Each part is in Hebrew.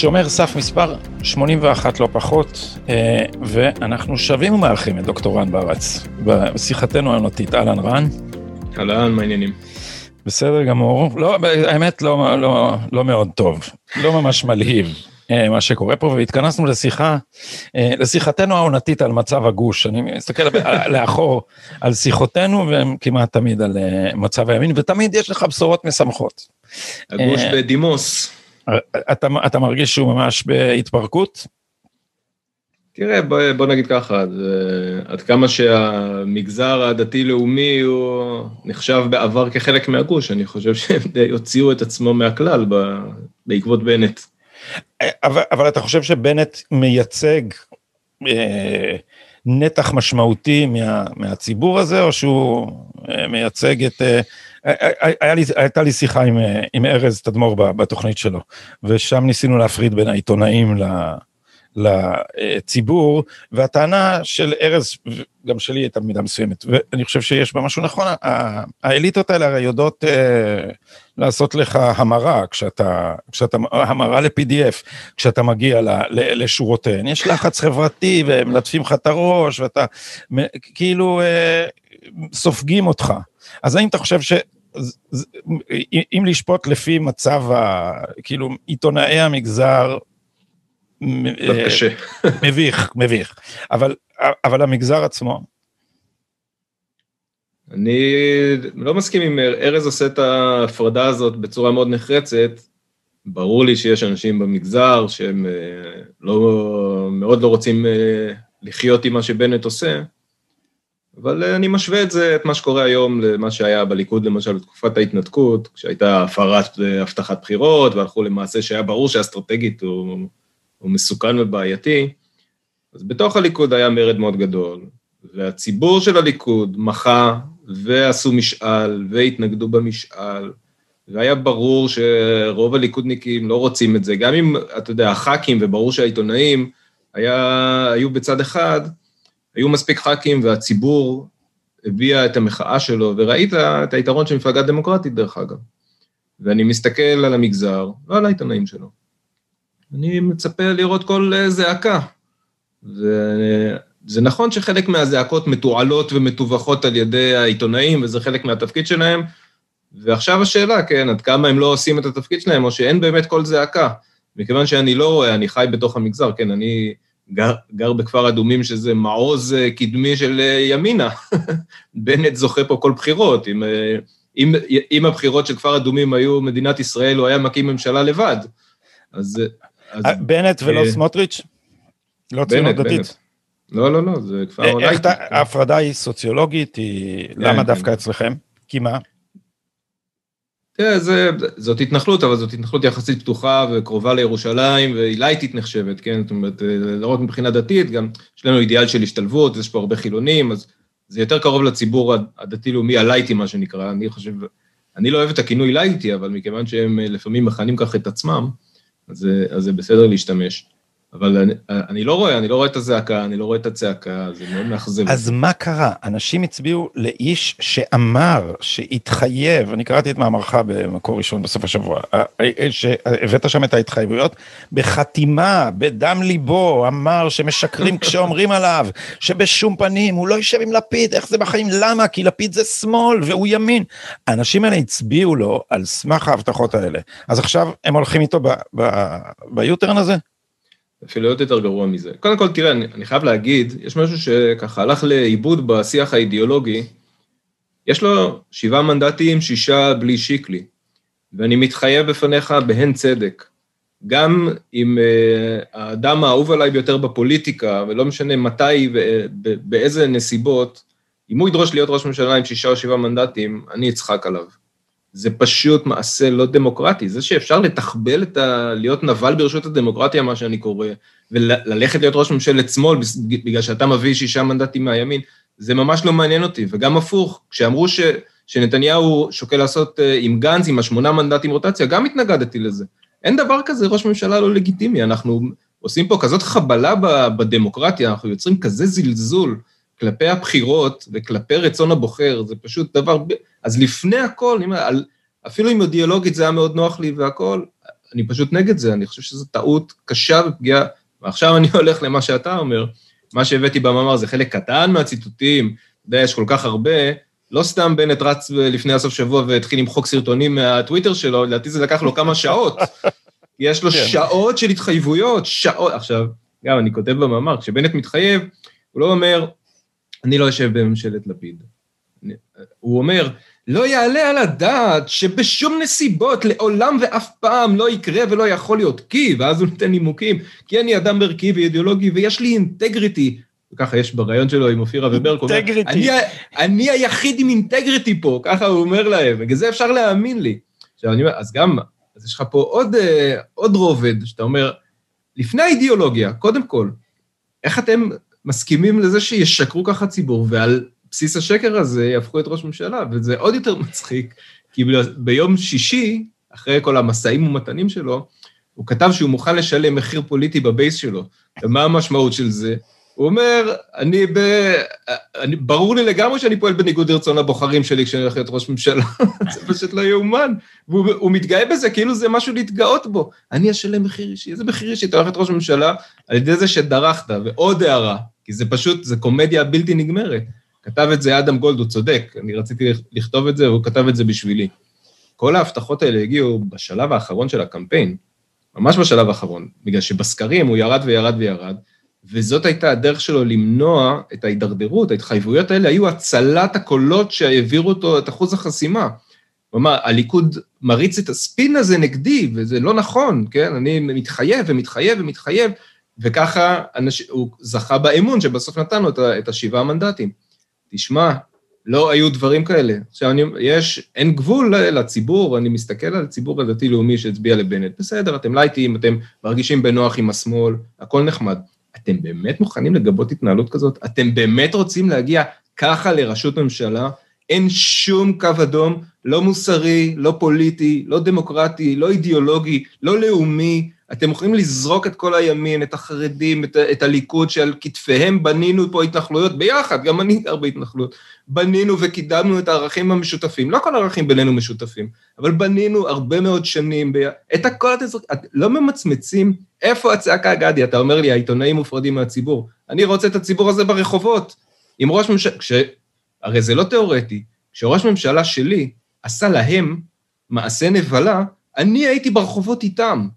שומר סף מספר 81 לא פחות, אה, ואנחנו שבים ומארחים את דוקטור רן ברץ בשיחתנו העונתית. אהלן רן. אהלן, מה העניינים? בסדר גמור. לא, האמת לא, לא, לא מאוד טוב, לא ממש מלהיב אה, מה שקורה פה, והתכנסנו לשיחה, אה, לשיחתנו העונתית על מצב הגוש. אני מסתכל לאחור על שיחותינו, והן כמעט תמיד על מצב הימין, ותמיד יש לך בשורות משמחות. הגוש בדימוס. אתה, אתה מרגיש שהוא ממש בהתפרקות? תראה, בוא, בוא נגיד ככה, עד כמה שהמגזר הדתי-לאומי הוא נחשב בעבר כחלק מהגוש, אני חושב שהם די הוציאו את עצמו מהכלל ב, בעקבות בנט. אבל, אבל אתה חושב שבנט מייצג אה, נתח משמעותי מה, מהציבור הזה, או שהוא אה, מייצג את... אה, היה לי, הייתה לי שיחה עם, עם ארז תדמור בתוכנית שלו, ושם ניסינו להפריד בין העיתונאים לציבור, והטענה של ארז, גם שלי הייתה במידה מסוימת, ואני חושב שיש בה משהו נכון, האליטות האלה הרי יודעות אה, לעשות לך המרה, כשאתה, כשאתה, המרה ל-PDF, כשאתה מגיע לשורותיהן, יש לחץ חברתי ומלטפים לך את הראש, ואתה כאילו אה, סופגים אותך. אז האם אתה חושב ש... אם לשפוט לפי מצב ה... כאילו, עיתונאי המגזר... קשה. מביך, מביך. אבל, אבל המגזר עצמו... אני לא מסכים אם ארז עושה את ההפרדה הזאת בצורה מאוד נחרצת. ברור לי שיש אנשים במגזר שהם אה, לא, מאוד לא רוצים אה, לחיות עם מה שבנט עושה, אבל אה, אני משווה את זה, את מה שקורה היום, למה שהיה בליכוד, למשל, בתקופת ההתנתקות, כשהייתה הפרת אה, הבטחת בחירות, והלכו למעשה שהיה ברור שאסטרטגית הוא, הוא מסוכן ובעייתי. אז בתוך הליכוד היה מרד מאוד גדול, והציבור של הליכוד מחה, ועשו משאל, והתנגדו במשאל, והיה ברור שרוב הליכודניקים לא רוצים את זה. גם אם, אתה יודע, הח"כים, וברור שהעיתונאים, היה, היו בצד אחד, היו מספיק ח"כים והציבור הביע את המחאה שלו, וראית את היתרון של מפלגה דמוקרטית, דרך אגב. ואני מסתכל על המגזר, לא על העיתונאים שלו. אני מצפה לראות כל זעקה. וזה נכון שחלק מהזעקות מתועלות ומטווחות על ידי העיתונאים, וזה חלק מהתפקיד שלהם, ועכשיו השאלה, כן, עד כמה הם לא עושים את התפקיד שלהם, או שאין באמת כל זעקה. מכיוון שאני לא רואה, אני חי בתוך המגזר, כן, אני גר, גר בכפר אדומים, שזה מעוז אה, קדמי של אה, ימינה. בנט זוכה פה כל בחירות. אם, אה, אם, אם הבחירות של כפר אדומים היו מדינת ישראל, הוא היה מקים ממשלה לבד. אז... אז בנט ולא סמוטריץ'? לא ציונות דתית? לא, לא, לא, זה כפר אולי. איך ההפרדה היא סוציולוגית? היא... כן, למה כן. דווקא אצלכם? כי מה? תראה, זה, זאת התנחלות, אבל זאת התנחלות יחסית פתוחה וקרובה לירושלים, והיא לייטית נחשבת, כן? זאת אומרת, לא רק מבחינה דתית, גם יש לנו אידיאל של השתלבות, יש פה הרבה חילונים, אז זה יותר קרוב לציבור הדתי-לאומי הלייטי, מה שנקרא. אני חושב, אני לא אוהב את הכינוי לייטי, אבל מכיוון שהם לפעמים מכנים כך את עצמם, אז, זה בסדר להשתמש. אבל אני, אני לא רואה, אני לא רואה את הזעקה, אני לא רואה את הצעקה, זה מאוד מאכזב. אז מה קרה? אנשים הצביעו לאיש שאמר, שהתחייב, אני קראתי את מאמרך במקור ראשון בסוף השבוע, שהבאת שם את ההתחייבויות, בחתימה, בדם ליבו, אמר שמשקרים כשאומרים עליו, שבשום פנים הוא לא יישב עם לפיד, איך זה בחיים? למה? כי לפיד זה שמאל והוא ימין. האנשים האלה הצביעו לו על סמך ההבטחות האלה. אז עכשיו הם הולכים איתו ביוטרן הזה? אפילו עוד יותר גרוע מזה. קודם כל, תראה, אני, אני חייב להגיד, יש משהו שככה הלך לאיבוד בשיח האידיאולוגי. יש לו שבעה מנדטים, שישה בלי שיקלי, ואני מתחייב בפניך בהן צדק. גם אם uh, האדם האהוב עליי ביותר בפוליטיקה, ולא משנה מתי ובאיזה נסיבות, אם הוא ידרוש להיות ראש ממשלה עם שישה או שבעה מנדטים, אני אצחק עליו. זה פשוט מעשה לא דמוקרטי. זה שאפשר לתחבל את ה... להיות נבל ברשות הדמוקרטיה, מה שאני קורא, וללכת להיות ראש ממשלת שמאל בגלל שאתה מביא שישה מנדטים מהימין, זה ממש לא מעניין אותי. וגם הפוך, כשאמרו ש... שנתניהו שוקל לעשות אה, עם גנץ, עם השמונה מנדטים רוטציה, גם התנגדתי לזה. אין דבר כזה ראש ממשלה לא לגיטימי, אנחנו עושים פה כזאת חבלה בדמוקרטיה, אנחנו יוצרים כזה זלזול כלפי הבחירות וכלפי רצון הבוחר, זה פשוט דבר... אז לפני הכל, אפילו אם אידיאולוגית זה היה מאוד נוח לי והכל, אני פשוט נגד זה, אני חושב שזו טעות קשה ופגיעה. ועכשיו אני הולך למה שאתה אומר, מה שהבאתי במאמר זה חלק קטן מהציטוטים, אתה יודע, יש כל כך הרבה, לא סתם בנט רץ לפני הסוף שבוע והתחיל למחוק סרטונים מהטוויטר שלו, לדעתי זה לקח לו כמה שעות. יש לו כן. שעות של התחייבויות, שעות. עכשיו, גם אני כותב במאמר, כשבנט מתחייב, הוא לא אומר, אני לא אשב בממשלת לפיד. הוא אומר, לא יעלה על הדעת שבשום נסיבות לעולם ואף פעם לא יקרה ולא יכול להיות כי, ואז הוא נותן נימוקים, כי אני אדם ערכי ואידיאולוגי ויש לי אינטגריטי. וככה יש בריאיון שלו עם אופירה וברק, אינטגריטי. אני, אני היחיד עם אינטגריטי פה, ככה הוא אומר להם, בגלל זה אפשר להאמין לי. עכשיו אני אומר, אז גם, אז יש לך פה עוד, אה, עוד רובד, שאתה אומר, לפני האידיאולוגיה, קודם כל, איך אתם מסכימים לזה שישקרו ככה ציבור, ועל בסיס השקר הזה יהפכו את ראש ממשלה, וזה עוד יותר מצחיק, כי ביום שישי, אחרי כל המשאים ומתנים שלו, הוא כתב שהוא מוכן לשלם מחיר פוליטי בבייס שלו. ומה המשמעות של זה? הוא אומר, אני ב... אני, ברור לי לגמרי שאני פועל בניגוד לרצון הבוחרים שלי כשאני הולך להיות ראש ממשלה, זה פשוט לא יאומן. והוא מתגאה בזה כאילו זה משהו להתגאות בו. אני אשלם מחיר אישי, איזה מחיר אישי? אתה הולך להיות ראש ממשלה על ידי זה שדרכת, ועוד הערה, כי זה פשוט, זה קומדיה בלתי נגמרת. כתב את זה אדם גולד, הוא צודק, אני רציתי לכתוב את זה, והוא כתב את זה בשבילי. כל ההבטחות האלה הגיעו בשלב האחרון של הקמפיין, ממש בשלב האחרון, בגלל שבסקרים הוא ירד וירד וירד, וזאת הייתה הדרך שלו למנוע את ההידרדרות, ההתחייבויות האלה היו הצלת הקולות שהעבירו אותו את אחוז החסימה. הוא אמר, הליכוד מריץ את הספין הזה נגדי, וזה לא נכון, כן? אני מתחייב ומתחייב ומתחייב, וככה אנש... הוא זכה באמון שבסוף נתנו את השבעה מנדטים. תשמע, לא היו דברים כאלה. עכשיו, אני, יש, אין גבול לציבור, אני מסתכל על הציבור הדתי-לאומי שהצביע לבנט. בסדר, אתם לייטים, אתם מרגישים בנוח עם השמאל, הכל נחמד. אתם באמת מוכנים לגבות התנהלות כזאת? אתם באמת רוצים להגיע ככה לראשות ממשלה? אין שום קו אדום, לא מוסרי, לא פוליטי, לא דמוקרטי, לא אידיאולוגי, לא לאומי, אתם יכולים לזרוק את כל הימין, את החרדים, את, את הליכוד, שעל כתפיהם בנינו פה התנחלויות, ביחד, גם אני גר בהתנחלויות. בנינו וקידמנו את הערכים המשותפים, לא כל הערכים בינינו משותפים, אבל בנינו הרבה מאוד שנים, ב... את הכל אתם זורקים, לא ממצמצים, איפה הצעקה, גדי? אתה אומר לי, העיתונאים מופרדים מהציבור. אני רוצה את הציבור הזה ברחובות. עם ראש ממשלה, כש... הרי זה לא תיאורטי, כשראש ממשלה שלי עשה להם מעשה נבלה, אני הייתי ברחובות איתם.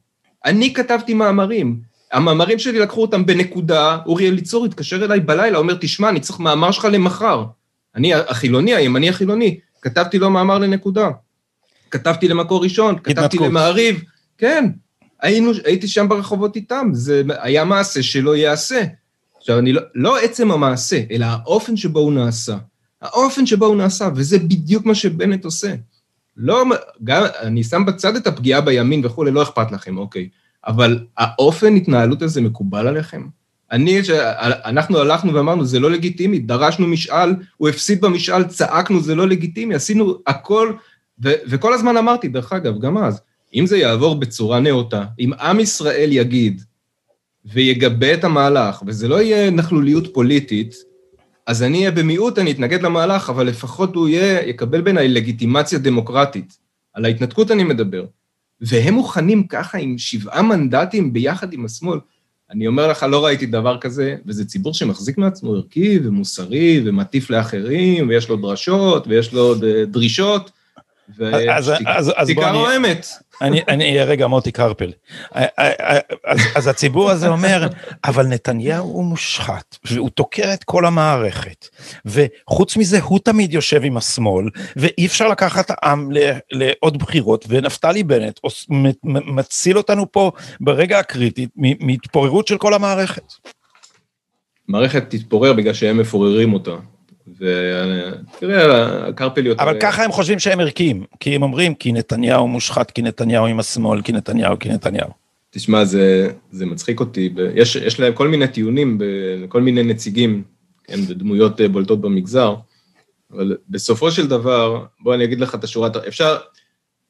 אני כתבתי מאמרים. המאמרים שלי לקחו אותם בנקודה, אורי אליצור התקשר אליי בלילה, אומר, תשמע, אני צריך מאמר שלך למחר. אני החילוני, הימני החילוני, כתבתי לו מאמר לנקודה. כתבתי למקור ראשון, כתבתי למעריב, כן, היינו, הייתי שם ברחובות איתם, זה היה מעשה שלא ייעשה. עכשיו, אני לא, לא עצם המעשה, אלא האופן שבו הוא נעשה. האופן שבו הוא נעשה, וזה בדיוק מה שבנט עושה. לא, גם, אני שם בצד את הפגיעה בימין וכולי, לא אכפת לכם, אוקיי. אבל האופן התנהלות הזה מקובל עליכם? אני, אנחנו הלכנו ואמרנו, זה לא לגיטימי, דרשנו משאל, הוא הפסיד במשאל, צעקנו, זה לא לגיטימי, עשינו הכל, ו, וכל הזמן אמרתי, דרך אגב, גם אז, אם זה יעבור בצורה נאותה, אם עם ישראל יגיד ויגבה את המהלך, וזה לא יהיה נכלוליות פוליטית, אז אני אהיה במיעוט, אני אתנגד למהלך, אבל לפחות הוא יהיה, יקבל בעיניי לגיטימציה דמוקרטית. על ההתנתקות אני מדבר. והם מוכנים ככה עם שבעה מנדטים ביחד עם השמאל. אני אומר לך, לא ראיתי דבר כזה, וזה ציבור שמחזיק מעצמו ערכי ומוסרי ומטיף לאחרים, ויש לו דרשות ויש לו דרישות, ושתיקה רועמת. אני אהיה רגע מוטי קרפל. אז הציבור הזה אומר, אבל נתניהו הוא מושחת, והוא תוקע את כל המערכת, וחוץ מזה הוא תמיד יושב עם השמאל, ואי אפשר לקחת העם לעוד בחירות, ונפתלי בנט מציל אותנו פה ברגע הקריטי מהתפוררות של כל המערכת. מערכת תתפורר בגלל שהם מפוררים אותה. ותראה, הקרפליות... אבל ככה הם חושבים שהם ערכיים, כי הם אומרים, כי נתניהו מושחת, כי נתניהו עם השמאל, כי נתניהו, כי נתניהו. תשמע, זה, זה מצחיק אותי, יש, יש להם כל מיני טיעונים, כל מיני נציגים, כן, ודמויות אה, בולטות במגזר, אבל בסופו של דבר, בוא אני אגיד לך את השורה, אפשר,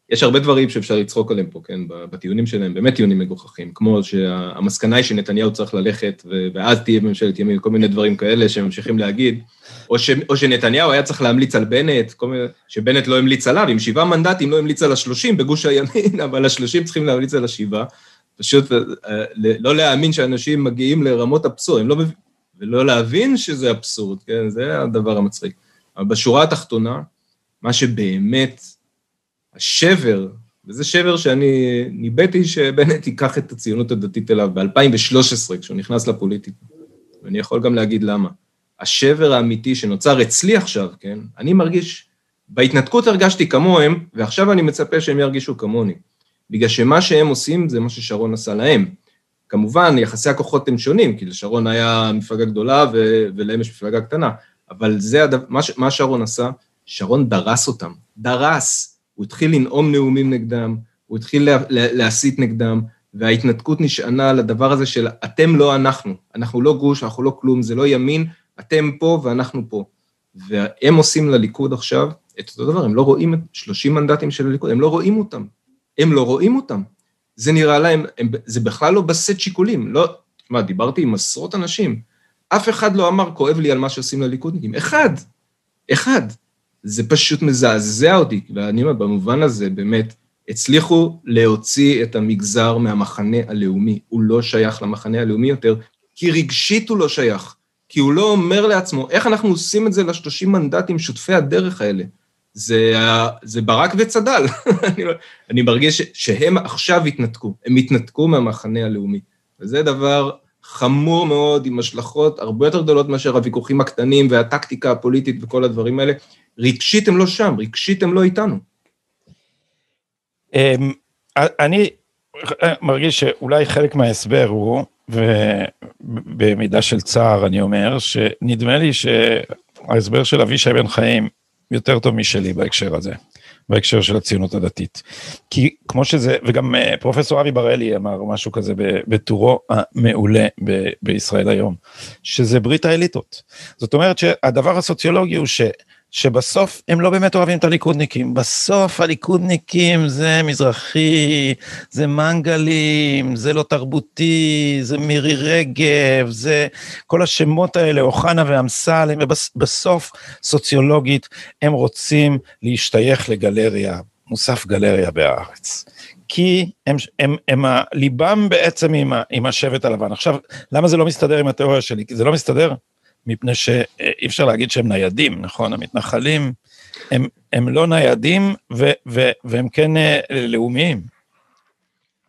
יש הרבה דברים שאפשר לצחוק עליהם פה, כן, בטיעונים שלהם, באמת טיעונים מגוחכים, כמו שהמסקנה היא שנתניהו צריך ללכת, ואז תהיה ממשלת ימין, כל מיני דברים כאלה שממשיכים להגיד, או, ש, או שנתניהו היה צריך להמליץ על בנט, מיני, שבנט לא המליץ עליו, עם שבעה מנדטים לא המליץ על השלושים בגוש הימין, אבל השלושים צריכים להמליץ על השבעה. פשוט אה, לא להאמין שאנשים מגיעים לרמות אבסורד, לא, ולא להבין שזה אבסורד, כן, זה הדבר המצחיק. אבל בשורה התחתונה, מה שבאמת, השבר, וזה שבר שאני ניבאתי שבנט ייקח את הציונות הדתית אליו ב-2013, כשהוא נכנס לפוליטיקה, ואני יכול גם להגיד למה. השבר האמיתי שנוצר אצלי עכשיו, כן, אני מרגיש, בהתנתקות הרגשתי כמוהם, ועכשיו אני מצפה שהם ירגישו כמוני. בגלל שמה שהם עושים זה מה ששרון עשה להם. כמובן, יחסי הכוחות הם שונים, כי לשרון היה מפלגה גדולה ו- ולהם יש מפלגה קטנה, אבל זה הדבר, מה, מה שרון עשה, שרון דרס אותם, דרס. הוא התחיל לנאום נאומים נגדם, הוא התחיל לה, לה, להסית נגדם, וההתנתקות נשענה על הדבר הזה של אתם לא אנחנו, אנחנו לא גוש, אנחנו לא כלום, זה לא ימין, אתם פה ואנחנו פה. והם עושים לליכוד עכשיו את אותו דבר, הם לא רואים את 30 מנדטים של הליכוד, הם לא רואים אותם. הם לא רואים אותם. זה נראה להם, הם, זה בכלל לא בסט שיקולים. לא, מה, דיברתי עם עשרות אנשים, אף אחד לא אמר, כואב לי על מה שעושים לליכודניקים. אחד, אחד. זה פשוט מזעזע אותי, ואני אומר, במובן הזה, באמת, הצליחו להוציא את המגזר מהמחנה הלאומי. הוא לא שייך למחנה הלאומי יותר, כי רגשית הוא לא שייך. כי הוא לא אומר לעצמו, איך אנחנו עושים את זה לשלושים מנדטים שותפי הדרך האלה? זה, זה ברק וצד"ל. אני, אני מרגיש שהם עכשיו התנתקו, הם התנתקו מהמחנה הלאומי. וזה דבר חמור מאוד, עם השלכות הרבה יותר גדולות מאשר הוויכוחים הקטנים והטקטיקה הפוליטית וכל הדברים האלה. רגשית הם לא שם, רגשית הם לא איתנו. אמ, אני מרגיש שאולי חלק מההסבר הוא, ובמידה של צער אני אומר, שנדמה לי שההסבר של אבישי בן חיים יותר טוב משלי בהקשר הזה, בהקשר של הציונות הדתית. כי כמו שזה, וגם אה, פרופסור אבי בראלי אמר משהו כזה בטורו המעולה ב- בישראל היום, שזה ברית האליטות. זאת אומרת שהדבר הסוציולוגי הוא ש... שבסוף הם לא באמת אוהבים את הליכודניקים. בסוף הליכודניקים זה מזרחי, זה מנגלים, זה לא תרבותי, זה מירי רגב, זה כל השמות האלה, אוחנה ואמסלם, ובסוף סוציולוגית הם רוצים להשתייך לגלריה, מוסף גלריה בהארץ. כי הם, הם, הם, הם ליבם בעצם עם, עם השבט הלבן. עכשיו, למה זה לא מסתדר עם התיאוריה שלי? כי זה לא מסתדר מפני שאי אפשר להגיד שהם ניידים, נכון? המתנחלים הם, הם לא ניידים ו, ו, והם כן אה, לאומיים.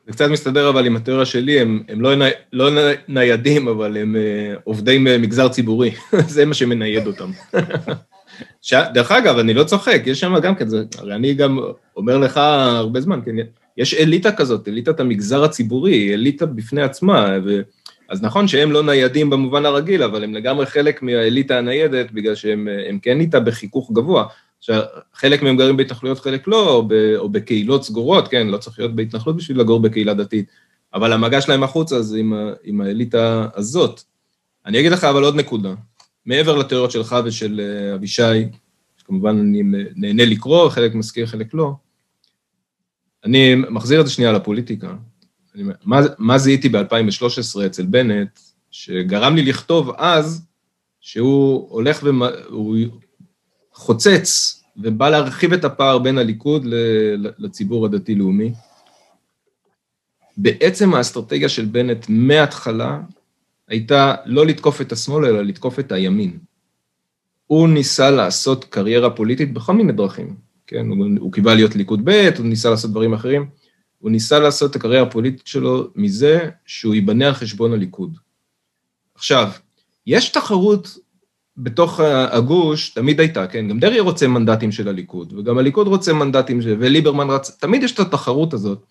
זה קצת מסתדר אבל עם התיאוריה שלי, הם, הם לא, לא ניידים, אבל הם uh, עובדי מגזר ציבורי, זה מה שמנייד אותם. ש... דרך אגב, אני לא צוחק, יש שם גם כן, זה, הרי אני גם אומר לך הרבה זמן, כן, יש אליטה כזאת, אליטת המגזר הציבורי, אליטה בפני עצמה, ו... אז נכון שהם לא ניידים במובן הרגיל, אבל הם לגמרי חלק מהאליטה הניידת, בגלל שהם כן איתה בחיכוך גבוה. עכשיו, חלק מהם גרים בהתנחלויות, חלק לא, או, ב, או בקהילות סגורות, כן, לא צריך להיות בהתנחלות בשביל לגור בקהילה דתית, אבל המגע שלהם החוצה זה עם, עם האליטה הזאת. אני אגיד לך אבל עוד נקודה, מעבר לתיאוריות שלך ושל אה, אבישי, שכמובן אני נהנה לקרוא, חלק מזכיר, חלק לא, אני מחזיר את זה שנייה לפוליטיקה. אני, מה, מה זיהיתי ב-2013 אצל בנט, שגרם לי לכתוב אז, שהוא הולך והוא חוצץ ובא להרחיב את הפער בין הליכוד לציבור הדתי-לאומי. בעצם האסטרטגיה של בנט מההתחלה הייתה לא לתקוף את השמאל, אלא לתקוף את הימין. הוא ניסה לעשות קריירה פוליטית בכל מיני דרכים, כן? הוא, הוא קיבל להיות ליכוד ב', הוא ניסה לעשות דברים אחרים. הוא ניסה לעשות את הקריירה הפוליטית שלו מזה שהוא ייבנה על חשבון הליכוד. עכשיו, יש תחרות בתוך הגוש, תמיד הייתה, כן? גם דרעי רוצה מנדטים של הליכוד, וגם הליכוד רוצה מנדטים, של... וליברמן רצה, תמיד יש את התחרות הזאת.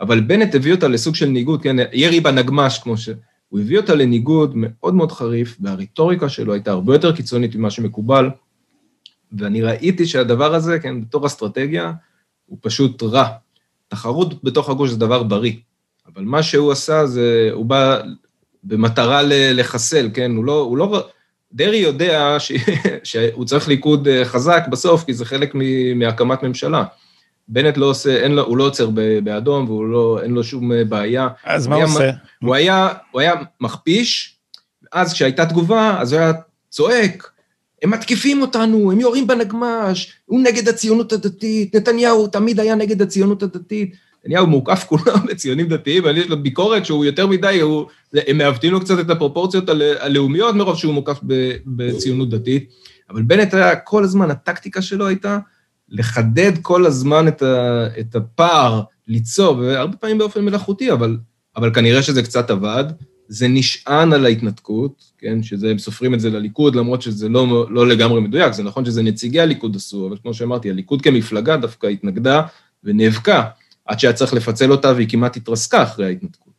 אבל בנט הביא אותה לסוג של ניגוד, כן? ירי בנגמש, כמו ש... הוא הביא אותה לניגוד מאוד מאוד חריף, והרטוריקה שלו הייתה הרבה יותר קיצונית ממה שמקובל, ואני ראיתי שהדבר הזה, כן, בתור אסטרטגיה, הוא פשוט רע. תחרות בתוך הגוש זה דבר בריא, אבל מה שהוא עשה זה, הוא בא במטרה לחסל, כן? הוא לא, הוא לא, דרעי יודע ש... שהוא צריך ליכוד אה, חזק בסוף, כי זה חלק מהקמת ממשלה. בנט לא עושה, אין לו, הוא לא עוצר באדום והוא לא, אין לו שום אה, בעיה. אז מה הוא עושה? הוא היה, הוא היה מכפיש, אז כשהייתה תגובה, אז הוא היה צועק, הם מתקיפים אותנו, הם יורים בנגמ"ש, הוא נגד הציונות הדתית, נתניהו תמיד היה נגד הציונות הדתית. נתניהו מוקף כולם בציונים דתיים, אבל יש לו ביקורת שהוא יותר מדי, הוא, הם מעוותים לו קצת את הפרופורציות הלאומיות מרוב שהוא מוקף בציונות דתית. אבל בנט היה כל הזמן, הטקטיקה שלו הייתה לחדד כל הזמן את, ה, את הפער, ליצור, והרבה פעמים באופן מלאכותי, אבל, אבל כנראה שזה קצת עבד. זה נשען על ההתנתקות, כן, שזה, הם סופרים את זה לליכוד, למרות שזה לא, לא לגמרי מדויק, זה נכון שזה נציגי הליכוד עשו, אבל כמו שאמרתי, הליכוד כמפלגה דווקא התנגדה ונאבקה, עד שהיה צריך לפצל אותה והיא כמעט התרסקה אחרי ההתנתקות,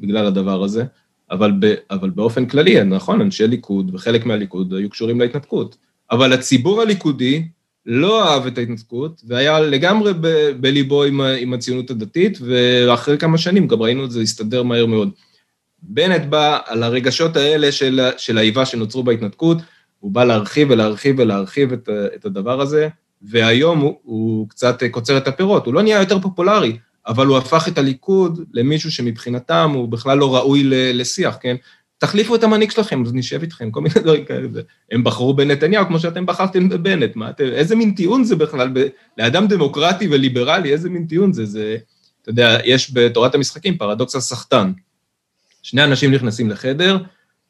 בגלל הדבר הזה. אבל, ב, אבל באופן כללי, נכון, אנשי ליכוד וחלק מהליכוד היו קשורים להתנתקות. אבל הציבור הליכודי לא אהב את ההתנתקות, והיה לגמרי ב, בליבו עם, עם הציונות הדתית, ואחרי כמה שנים גם ראינו את זה הסתדר מהר מאוד. בנט בא על הרגשות האלה של, של האיבה שנוצרו בהתנתקות, הוא בא להרחיב ולהרחיב ולהרחיב את, את הדבר הזה, והיום הוא, הוא קצת קוצר את הפירות, הוא לא נהיה יותר פופולרי, אבל הוא הפך את הליכוד למישהו שמבחינתם הוא בכלל לא ראוי לשיח, כן? תחליפו את המנהיג שלכם, אז נשב איתכם, כל מיני דברים כאלה. הם בחרו בנתניהו כמו שאתם בחרתם בבנט, מה אתם, איזה מין טיעון זה בכלל, ב, לאדם דמוקרטי וליברלי, איזה מין טיעון זה, זה, אתה יודע, יש בתורת המשחקים פרדוקס הסחטן. שני אנשים נכנסים לחדר,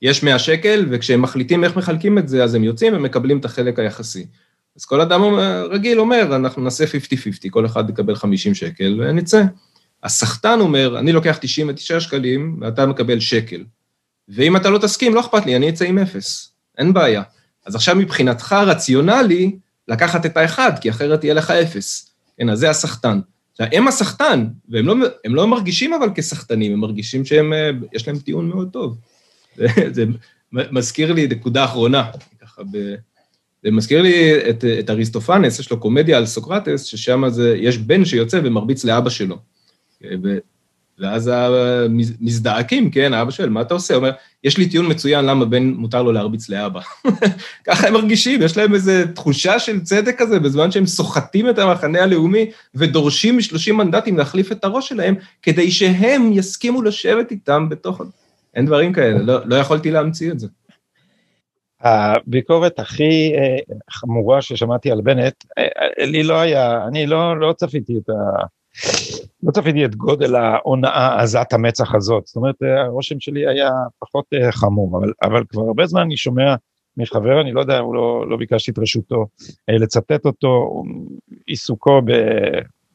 יש 100 שקל, וכשהם מחליטים איך מחלקים את זה, אז הם יוצאים ומקבלים את החלק היחסי. אז כל אדם רגיל אומר, אנחנו נעשה 50-50, כל אחד יקבל 50 שקל ונצא. הסחטן אומר, אני לוקח 99 שקלים ואתה מקבל שקל. ואם אתה לא תסכים, לא אכפת לי, אני אצא עם אפס, אין בעיה. אז עכשיו מבחינתך רציונלי לקחת את האחד, כי אחרת יהיה לך אפס. כן, אז זה הסחטן. עכשיו, הם הסחטן, והם לא, לא מרגישים אבל כסחטנים, הם מרגישים שהם, אה, יש להם טיעון מאוד טוב. זה, מזכיר לי נקודה אחרונה, ככה ב... זה מזכיר לי את, את אריסטופנס, יש לו קומדיה על סוקרטס, ששם יש בן שיוצא ומרביץ לאבא שלו. ואז המזדעקים, כן, האבא שואל, מה אתה עושה? הוא אומר, יש לי טיעון מצוין למה בן מותר לו להרביץ לאבא. ככה הם מרגישים, יש להם איזו תחושה של צדק כזה, בזמן שהם סוחטים את המחנה הלאומי ודורשים מ-30 מנדטים להחליף את הראש שלהם, כדי שהם יסכימו לשבת איתם בתוך... אין דברים כאלה, לא, לא יכולתי להמציא את זה. הביקורת הכי אה, חמורה ששמעתי על בנט, אה, אה, לי לא היה, אני לא, לא צפיתי את ה... לא צפיתי את גודל ההונאה עזת המצח הזאת, זאת אומרת הרושם שלי היה פחות חמור, אבל, אבל כבר הרבה זמן אני שומע מחבר, אני לא יודע, הוא לא, לא ביקשתי את רשותו לצטט אותו, עיסוקו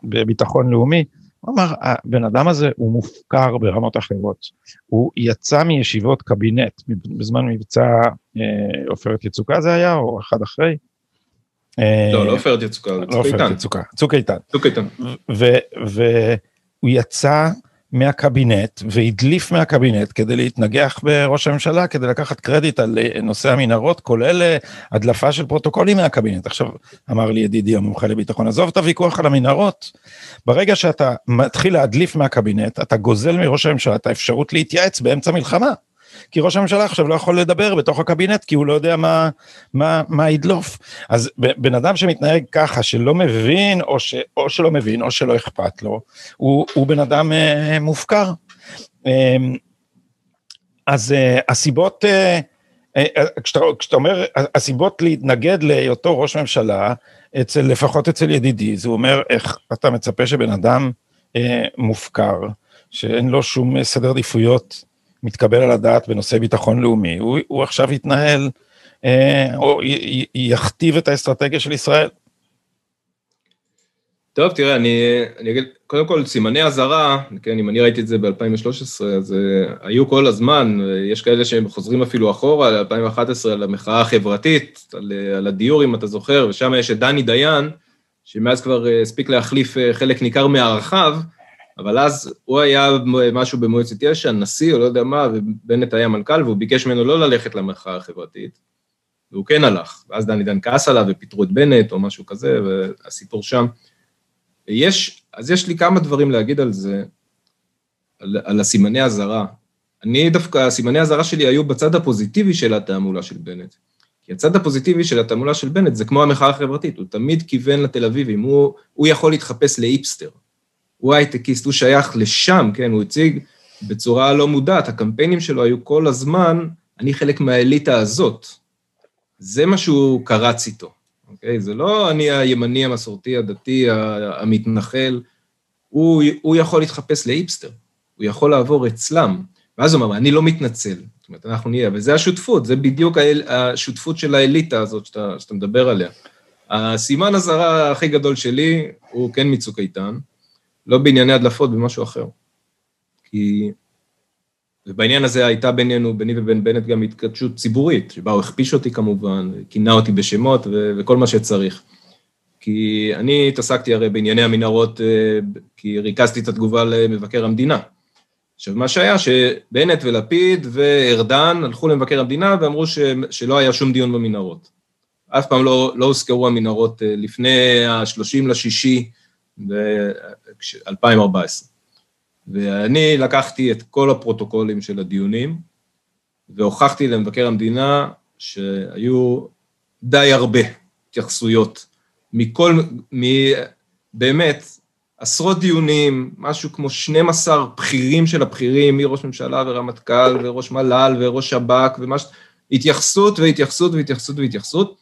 בביטחון לאומי, הוא אמר, הבן אדם הזה הוא מופקר ברמות אחרות. הוא יצא מישיבות קבינט בזמן מבצע עופרת יצוקה זה היה, או אחד אחרי. לא, לא עופרת יצוקה, צוק איתן. צוק איתן. צוק איתן. והוא יצא מהקבינט והדליף מהקבינט כדי להתנגח בראש הממשלה, כדי לקחת קרדיט על נושא המנהרות, כולל הדלפה של פרוטוקולים מהקבינט. עכשיו, אמר לי ידידי המומחה לביטחון, עזוב את הוויכוח על המנהרות, ברגע שאתה מתחיל להדליף מהקבינט, אתה גוזל מראש הממשלה את האפשרות להתייעץ באמצע מלחמה. כי ראש הממשלה עכשיו לא יכול לדבר בתוך הקבינט, כי הוא לא יודע מה, מה, מה ידלוף. אז בן אדם שמתנהג ככה, שלא מבין, או, ש, או שלא מבין, או שלא אכפת לו, הוא, הוא בן אדם אה, מופקר. אה, אז אה, הסיבות, אה, אה, כשאתה, כשאתה אומר, הסיבות להתנגד להיותו ראש ממשלה, אצל, לפחות אצל ידידי, זה אומר איך אתה מצפה שבן אדם אה, מופקר, שאין לו שום סדר עדיפויות מתקבל על הדעת בנושא ביטחון לאומי, הוא, הוא עכשיו יתנהל, אה, או י, יכתיב את האסטרטגיה של ישראל. טוב, תראה, אני, אני אגיד, קודם כל, סימני אזהרה, כן, אם אני ראיתי את זה ב-2013, אז uh, היו כל הזמן, יש כאלה שהם חוזרים אפילו אחורה, ל-2011, על המחאה החברתית, על, על הדיור, אם אתה זוכר, ושם יש את דני דיין, שמאז כבר uh, הספיק להחליף uh, חלק ניכר מהרחב, אבל אז הוא היה משהו במועצת יש"ע, נשיא או לא יודע מה, ובנט היה מנכ"ל, והוא ביקש ממנו לא ללכת למחאה החברתית, והוא כן הלך. ואז דני דן כעס עליו ופיטרו את בנט או משהו כזה, והסיפור שם. יש, אז יש לי כמה דברים להגיד על זה, על, על הסימני אזהרה. אני דווקא, הסימני אזהרה שלי היו בצד הפוזיטיבי של התעמולה של בנט. כי הצד הפוזיטיבי של התעמולה של בנט זה כמו המחאה החברתית, הוא תמיד כיוון לתל אביבים, הוא, הוא יכול להתחפש לאיפסטר. הוא הייטקיסט, הוא שייך לשם, כן, הוא הציג בצורה לא מודעת, הקמפיינים שלו היו כל הזמן, אני חלק מהאליטה הזאת. זה מה שהוא קרץ איתו, אוקיי? זה לא אני הימני, המסורתי, הדתי, המתנחל, הוא, הוא יכול להתחפש לאיפסטר, הוא יכול לעבור אצלם. ואז הוא אמר, אני לא מתנצל, זאת אומרת, אנחנו נהיה, וזה השותפות, זה בדיוק השותפות של האליטה הזאת שאתה, שאתה מדבר עליה. הסימן הזרה הכי גדול שלי הוא כן מצוק איתן, לא בענייני הדלפות, במשהו אחר. כי... ובעניין הזה הייתה בינינו, ביני ובין בנט, גם התקדשות ציבורית, שבה הוא הכפיש אותי כמובן, כינה אותי בשמות ו- וכל מה שצריך. כי אני התעסקתי הרי בענייני המנהרות, אה, כי ריכזתי את התגובה למבקר המדינה. עכשיו, מה שהיה, שבנט ולפיד וארדן הלכו למבקר המדינה ואמרו ש, שלא היה שום דיון במנהרות. אף פעם לא, לא הוזכרו המנהרות אה, לפני ה-30 לשישי ב-2014. ואני לקחתי את כל הפרוטוקולים של הדיונים, והוכחתי למבקר המדינה שהיו די הרבה התייחסויות מכל, מ... באמת, עשרות דיונים, משהו כמו 12 בכירים של הבכירים, מראש ממשלה ורמטכ"ל וראש מל"ל וראש שב"כ ומה ש... התייחסות והתייחסות והתייחסות והתייחסות,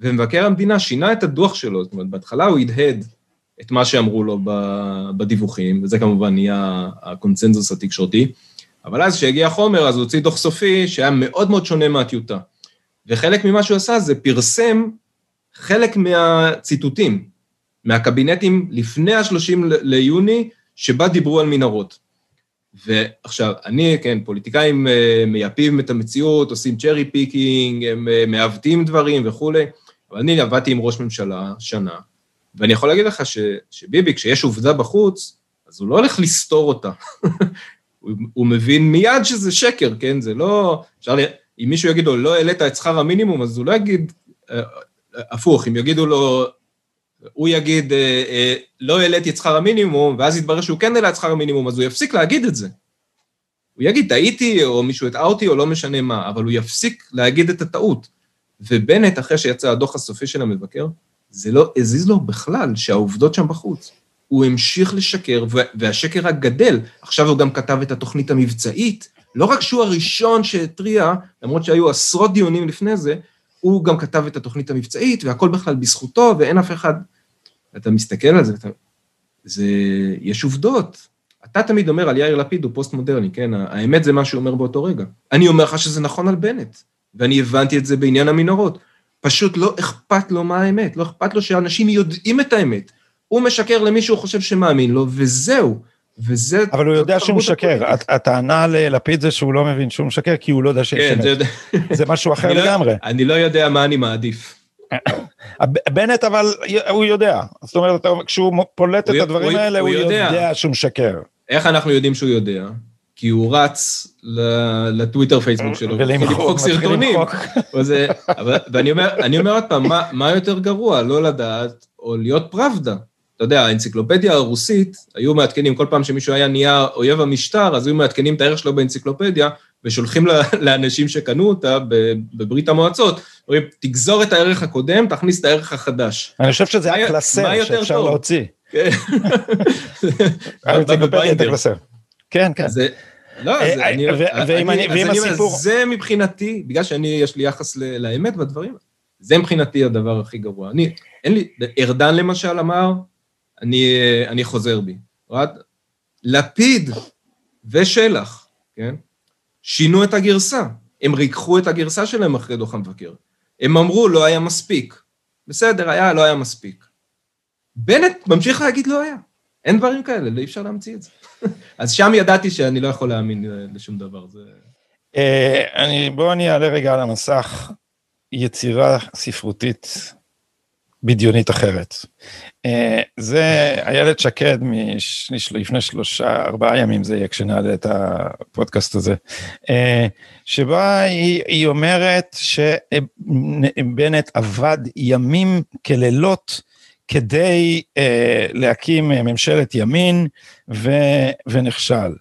ומבקר המדינה שינה את הדוח שלו, זאת אומרת, בהתחלה הוא הדהד את מה שאמרו לו בדיווחים, וזה כמובן נהיה הקונצנזוס התקשורתי, אבל אז כשהגיע החומר, אז הוא הוציא דוח סופי שהיה מאוד מאוד שונה מהטיוטה. וחלק ממה שהוא עשה זה פרסם חלק מהציטוטים מהקבינטים לפני ה-30 ליוני, שבה דיברו על מנהרות. ועכשיו, אני, כן, פוליטיקאים אה, מייפים את המציאות, עושים cherry picking, הם אה, מעוותים דברים וכולי, אבל אני עבדתי עם ראש ממשלה שנה, ואני יכול להגיד לך ש, שביבי, כשיש עובדה בחוץ, אז הוא לא הולך לסתור אותה. הוא, הוא מבין מיד שזה שקר, כן? זה לא... אפשר ל... אם מישהו יגיד לו, לא העלית את שכר המינימום, אז הוא לא יגיד... אה, הפוך, אם יגידו לו, הוא יגיד, אה, אה, לא העליתי את שכר המינימום, ואז יתברר שהוא כן העלה את שכר המינימום, אז הוא יפסיק להגיד את זה. הוא יגיד, טעיתי, או מישהו הטעה אותי, או לא משנה מה, אבל הוא יפסיק להגיד את הטעות. ובנט, אחרי שיצא הדוח הסופי של המבקר, זה לא הזיז לו בכלל שהעובדות שם בחוץ. הוא המשיך לשקר, והשקר רק גדל. עכשיו הוא גם כתב את התוכנית המבצעית. לא רק שהוא הראשון שהתריע, למרות שהיו עשרות דיונים לפני זה, הוא גם כתב את התוכנית המבצעית, והכל בכלל בזכותו, ואין אף אחד... אתה מסתכל על זה, אתה... זה... יש עובדות. אתה תמיד אומר על יאיר לפיד הוא פוסט-מודרני, כן? האמת זה מה שהוא אומר באותו רגע. אני אומר לך שזה נכון על בנט, ואני הבנתי את זה בעניין המנהרות. פשוט לא אכפת לו מה האמת, לא אכפת לו שאנשים יודעים את האמת. הוא משקר למי שהוא חושב שמאמין לו, וזהו. וזה... אבל הוא יודע שהוא משקר. הטענה ללפיד זה שהוא לא מבין שהוא משקר, כי הוא לא יודע שיש כן, אמת. זה משהו אחר לא- לגמרי. אני לא יודע מה אני מעדיף. בנט אבל הוא יודע, זאת אומרת, כשהוא פולט את הדברים האלה, הוא יודע שהוא משקר. איך אנחנו יודעים שהוא יודע? כי הוא רץ לטוויטר פייסבוק שלו, ולמחוק סרטונים. ואני אומר עוד פעם, מה יותר גרוע, לא לדעת או להיות פראבדה? אתה יודע, האנציקלופדיה הרוסית, היו מעדכנים, כל פעם שמישהו היה נהיה אויב המשטר, אז היו מעדכנים את הערך שלו באנציקלופדיה, ושולחים לאנשים שקנו אותה בברית המועצות, אומרים, תגזור את הערך הקודם, תכניס את הערך החדש. אני חושב שזה היה קלסר שאפשר להוציא. כן. כן, כן. לא, אז אה, אני... ואם הסיפור... זה מבחינתי, בגלל שאני, יש לי יחס לאמת בדברים, זה מבחינתי הדבר הכי גרוע. אני, אין לי, ארדן למשל אמר, אני, אני חוזר בי. רד, לפיד ושלח, כן? שינו את הגרסה. הם ריככו את הגרסה שלהם אחרי דוח המבקר. הם אמרו, לא היה מספיק. בסדר, היה, לא היה מספיק. בנט ממשיך להגיד לא היה. אין דברים כאלה, לא אי אפשר להמציא את זה. אז שם ידעתי שאני לא יכול להאמין לשום דבר. זה... אה, בואו אני אעלה רגע על המסך יצירה ספרותית בדיונית אחרת. אה, זה איילת שקד לפני שלושה, ארבעה ימים זה יהיה כשנעלה את הפודקאסט הזה, אה, שבה היא, היא אומרת שבנט עבד ימים כלילות כדי אה, להקים ממשלת ימין ו, ונכשל.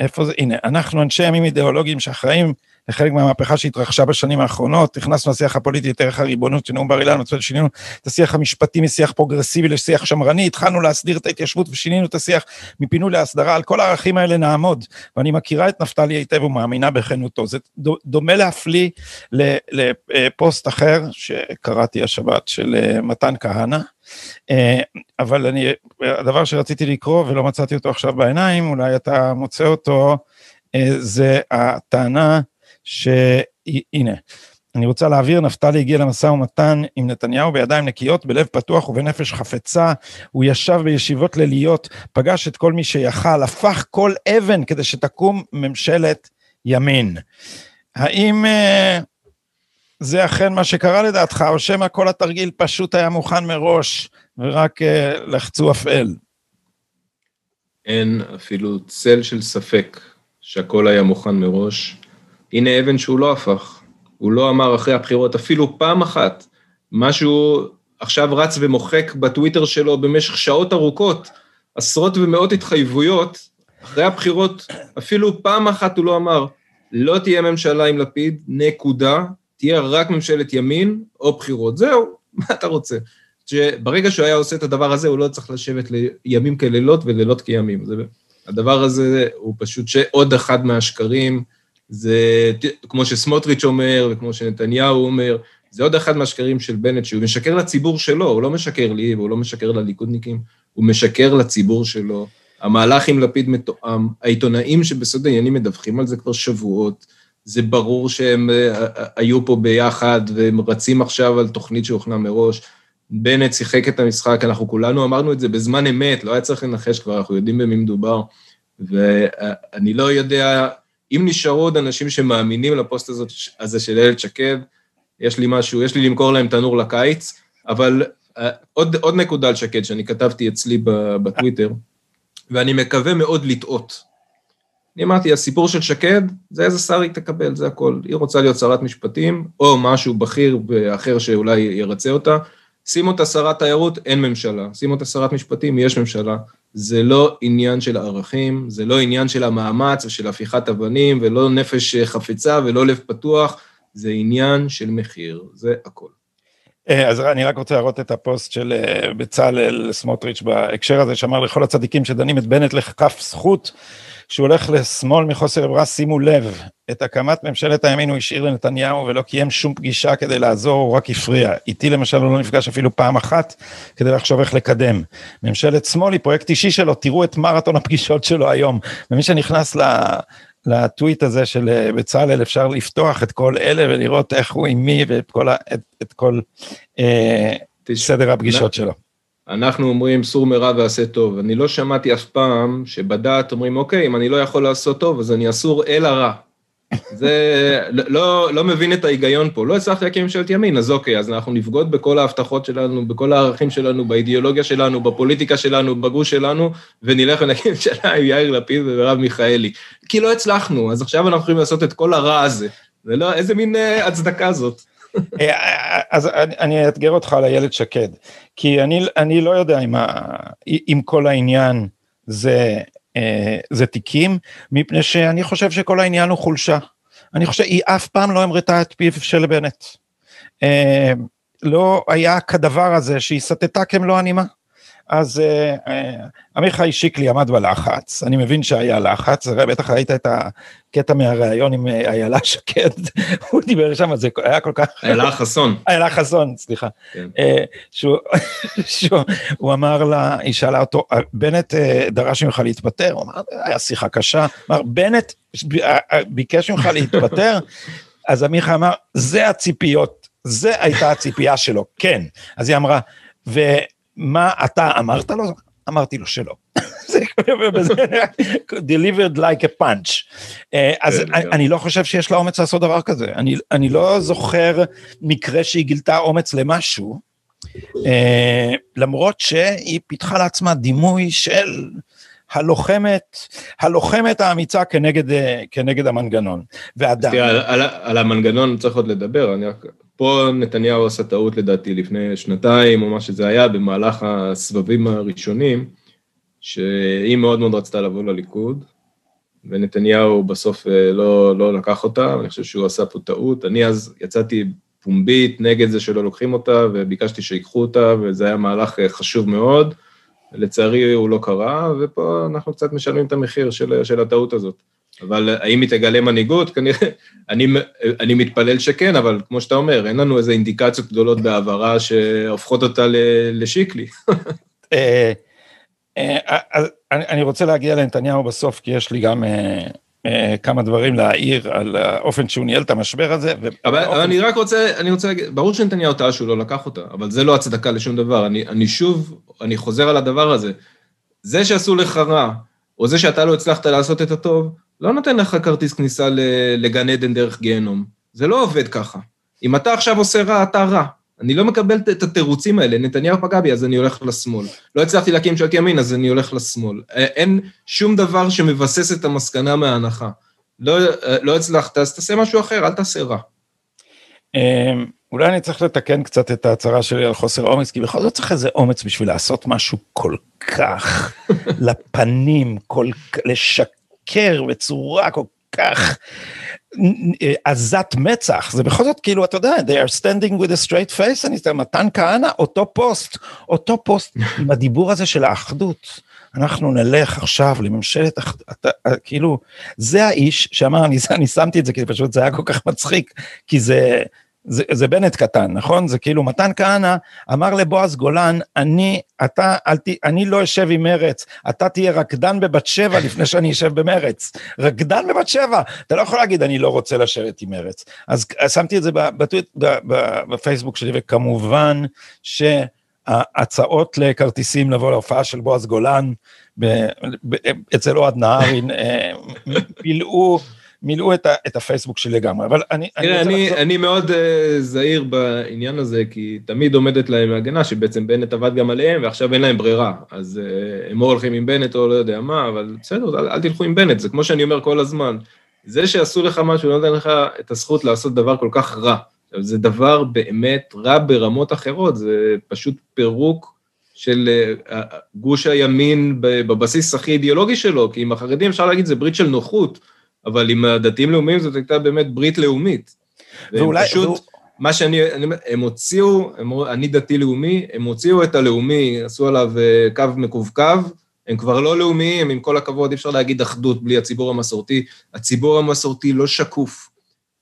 איפה זה, הנה, אנחנו אנשי ימים אידיאולוגיים שאחראים לחלק מהמהפכה שהתרחשה בשנים האחרונות, הכנסנו לשיח הפוליטי את ערך הריבונות של נאום בר אילן, שינינו את השיח המשפטי משיח פרוגרסיבי לשיח שמרני, התחלנו להסדיר את ההתיישבות ושינינו את השיח מפינוי להסדרה, על כל הערכים האלה נעמוד, ואני מכירה את נפתלי היטב ומאמינה בכנותו. זה דומה להפליא לפוסט אחר שקראתי השבת של אה, מתן כהנא, אה, אבל אני, הדבר שרציתי לקרוא ולא מצאתי אותו עכשיו בעיניים, אולי אתה מוצא אותו, אה, זה הטענה שהנה, אני רוצה להעביר, נפתלי הגיע למשא ומתן עם נתניהו בידיים נקיות, בלב פתוח ובנפש חפצה. הוא ישב בישיבות ליליות, פגש את כל מי שיכל, הפך כל אבן כדי שתקום ממשלת ימין. האם uh, זה אכן מה שקרה לדעתך, או שמא כל התרגיל פשוט היה מוכן מראש ורק uh, לחצו אפל? אין אפילו צל של ספק שהכל היה מוכן מראש. הנה אבן שהוא לא הפך. הוא לא אמר אחרי הבחירות אפילו פעם אחת, משהו עכשיו רץ ומוחק בטוויטר שלו במשך שעות ארוכות, עשרות ומאות התחייבויות, אחרי הבחירות אפילו פעם אחת הוא לא אמר, לא תהיה ממשלה עם לפיד, נקודה, תהיה רק ממשלת ימין או בחירות. זהו, מה אתה רוצה? שברגע שהוא היה עושה את הדבר הזה, הוא לא צריך לשבת לימים כלילות ולילות כימים. זה, הדבר הזה הוא פשוט עוד אחד מהשקרים זה כמו שסמוטריץ' אומר, וכמו שנתניהו אומר, זה עוד אחד מהשקרים של בנט, שהוא משקר לציבור שלו, הוא לא משקר לי והוא לא משקר לליכודניקים, הוא משקר לציבור שלו. המהלך עם לפיד מתואם, העיתונאים שבסוד העניינים מדווחים על זה כבר שבועות, זה ברור שהם אה, אה, היו פה ביחד והם רצים עכשיו על תוכנית שהוכנה מראש. בנט שיחק את המשחק, אנחנו כולנו אמרנו את זה בזמן אמת, לא היה צריך לנחש כבר, אנחנו יודעים במי מדובר. ואני לא יודע אם נשארו עוד אנשים שמאמינים לפוסט הזאת, הזה של איילת שקד, יש לי משהו, יש לי למכור להם תנור לקיץ, אבל uh, עוד, עוד נקודה על שקד שאני כתבתי אצלי בטוויטר, ואני מקווה מאוד לטעות. אני אמרתי, הסיפור של שקד, זה איזה שר היא תקבל, זה הכל. היא רוצה להיות שרת משפטים, או משהו בכיר ואחר שאולי ירצה אותה. שים אותה שרת תיירות, אין ממשלה. שים אותה שרת משפטים, יש ממשלה. זה לא עניין של ערכים, זה לא עניין של המאמץ ושל הפיכת אבנים, ולא נפש חפצה ולא לב פתוח, זה עניין של מחיר, זה הכל. אה, אז אני רק רוצה להראות את הפוסט של אה, בצלאל סמוטריץ' בהקשר הזה, שאמר לכל הצדיקים שדנים את בנט לכף זכות. שהוא הולך לשמאל מחוסר עברה, שימו לב, את הקמת ממשלת הימין הוא השאיר לנתניהו ולא קיים שום פגישה כדי לעזור, הוא רק הפריע. איתי למשל הוא לא נפגש אפילו פעם אחת כדי לחשוב איך לקדם. ממשלת שמאל היא פרויקט אישי שלו, תראו את מרתון הפגישות שלו היום. ומי שנכנס ל... לטוויט הזה של אה, בצלאל אפשר לפתוח את כל אלה ולראות איך הוא עם מי ואת כל, ה, את, את כל אה, סדר הפגישות שלו. אנחנו אומרים סור מרע ועשה טוב. אני לא שמעתי אף פעם שבדעת אומרים, אוקיי, אם אני לא יכול לעשות טוב, אז אני אסור אל הרע. זה, לא, לא מבין את ההיגיון פה. לא הצלחתי להקים ממשלת ימין, אז אוקיי, אז אנחנו נבגוד בכל ההבטחות שלנו, בכל הערכים שלנו, באידיאולוגיה שלנו, בפוליטיקה שלנו, בגוש שלנו, ונלך ונקים ממשלה עם יאיר לפיד ומרב מיכאלי. כי לא הצלחנו, אז עכשיו אנחנו יכולים לעשות את כל הרע הזה. זה לא, איזה מין uh, הצדקה זאת. אה, אז אני, אני אאתגר אותך על איילת שקד, כי אני, אני לא יודע אם, ה, אם כל העניין זה, אה, זה תיקים, מפני שאני חושב שכל העניין הוא חולשה. אני חושב, היא אף פעם לא המרתה את פיו של בנט. אה, לא היה כדבר הזה שהיא סטתה כמלוא הנימה. אז אה, אה, עמיחי שיקלי עמד בלחץ, אני מבין שהיה לחץ, בטח ראית את הקטע מהריאיון עם אה, איילה שקד, הוא דיבר שם, זה היה כל כך... איילה חסון. איילה חסון, סליחה. כן. שהוא אמר לה, היא שאלה אותו, בנט דרש ממך להתפטר? הוא אמר, היה שיחה קשה, אמר, בנט ביקש ממך להתפטר? אז עמיחי אמר, זה הציפיות, זה הייתה הציפייה שלו, כן. אז היא אמרה, מה אתה אמרת לו? אמרתי לו שלא. זה delivered like a punch. אה, אז כן. אני לא חושב שיש לה אומץ לעשות דבר כזה. אני לא זוכר מקרה שהיא גילתה אומץ למשהו, אה, למרות שהיא פיתחה לעצמה דימוי של הלוחמת, הלוחמת האמיצה כנגד, אה, כנגד המנגנון. ואדם... תראה, על, על, על המנגנון צריך עוד לדבר, אני רק פה נתניהו עשה טעות לדעתי לפני שנתיים, או מה שזה היה, במהלך הסבבים הראשונים, שהיא מאוד מאוד רצתה לבוא לליכוד, ונתניהו בסוף אה, לא, לא לקח אותה, אני חושב שהוא עשה פה טעות. אני אז יצאתי פומבית נגד זה שלא לוקחים אותה, וביקשתי שיקחו אותה, וזה היה מהלך אה, חשוב מאוד. לצערי הוא לא קרה, ופה אנחנו קצת משלמים את המחיר של, של הטעות הזאת. אבל האם היא תגלה מנהיגות? כנראה, אני, אני מתפלל שכן, אבל כמו שאתה אומר, אין לנו איזה אינדיקציות גדולות בעברה שהופכות אותה לשיקלי. אה, אה, אני רוצה להגיע לנתניהו בסוף, כי יש לי גם אה, כמה דברים להעיר על האופן שהוא ניהל את המשבר הזה. אבל אני רק רוצה, אני רוצה להגיד, ברור שנתניהו טעה שהוא לא לקח אותה, אבל זה לא הצדקה לשום דבר. אני שוב, אני חוזר על הדבר הזה. זה שעשו לך רע, או זה שאתה לא הצלחת לעשות את הטוב, לא נותן לך כרטיס כניסה לגן עדן דרך גיהנום. זה לא עובד ככה. אם אתה עכשיו עושה רע, אתה רע. אני לא מקבל את התירוצים האלה, נתניהו פגע בי, אז אני הולך לשמאל. לא הצלחתי להקים ממשלת ימין, אז אני הולך לשמאל. אין שום דבר שמבסס את המסקנה מההנחה. לא, לא הצלחת, אז תעשה משהו אחר, אל תעשה רע. אמ, אולי אני צריך לתקן קצת את ההצהרה שלי על חוסר אומץ, כי בכל זאת צריך איזה אומץ בשביל לעשות משהו כל כך לפנים, כל, לשקר בצורה כל כך עזת מצח, זה בכל זאת כאילו, אתה יודע, they are standing with a straight face, אני אומר, מתן כהנא, אותו פוסט, אותו פוסט עם הדיבור הזה של האחדות. אנחנו נלך עכשיו לממשלת, אתה, כאילו, זה האיש שאמר, אני, אני שמתי את זה כי פשוט זה היה כל כך מצחיק, כי זה, זה, זה בנט קטן, נכון? זה כאילו מתן כהנא אמר לבועז גולן, אני, אתה, אל ת, אני לא אשב עם מרץ, אתה תהיה רקדן בבת שבע לפני שאני אשב במרץ. רקדן בבת שבע, אתה לא יכול להגיד אני לא רוצה לשבת עם מרץ. אז שמתי את זה בטוויט, בפייסבוק שלי, וכמובן שההצעות לכרטיסים לבוא להופעה של בועז גולן, אצל אוהד נהרי, אה, מילאו את, ה, את הפייסבוק שלי לגמרי, אבל אני... תראה, אני, אני, לחזור... אני מאוד uh, זהיר בעניין הזה, כי תמיד עומדת להם הגנה, שבעצם בנט עבד גם עליהם, ועכשיו אין להם ברירה. אז uh, הם או הולכים עם בנט או לא יודע מה, אבל בסדר, אל, אל תלכו עם בנט, זה כמו שאני אומר כל הזמן. זה שעשו לך משהו, לא נותן לך את הזכות לעשות דבר כל כך רע. זה דבר באמת רע ברמות אחרות, זה פשוט פירוק של uh, גוש הימין בבסיס הכי אידיאולוגי שלו, כי עם החרדים אפשר להגיד זה ברית של נוחות. אבל עם הדתיים לאומיים זאת הייתה באמת ברית לאומית. ואולי... פשוט, והוא... מה שאני, אני, הם הוציאו, הם, אני דתי לאומי, הם הוציאו את הלאומי, עשו עליו אה, קו מקווקו, הם כבר לא לאומיים, עם כל הכבוד, אי אפשר להגיד אחדות בלי הציבור המסורתי. הציבור המסורתי לא שקוף.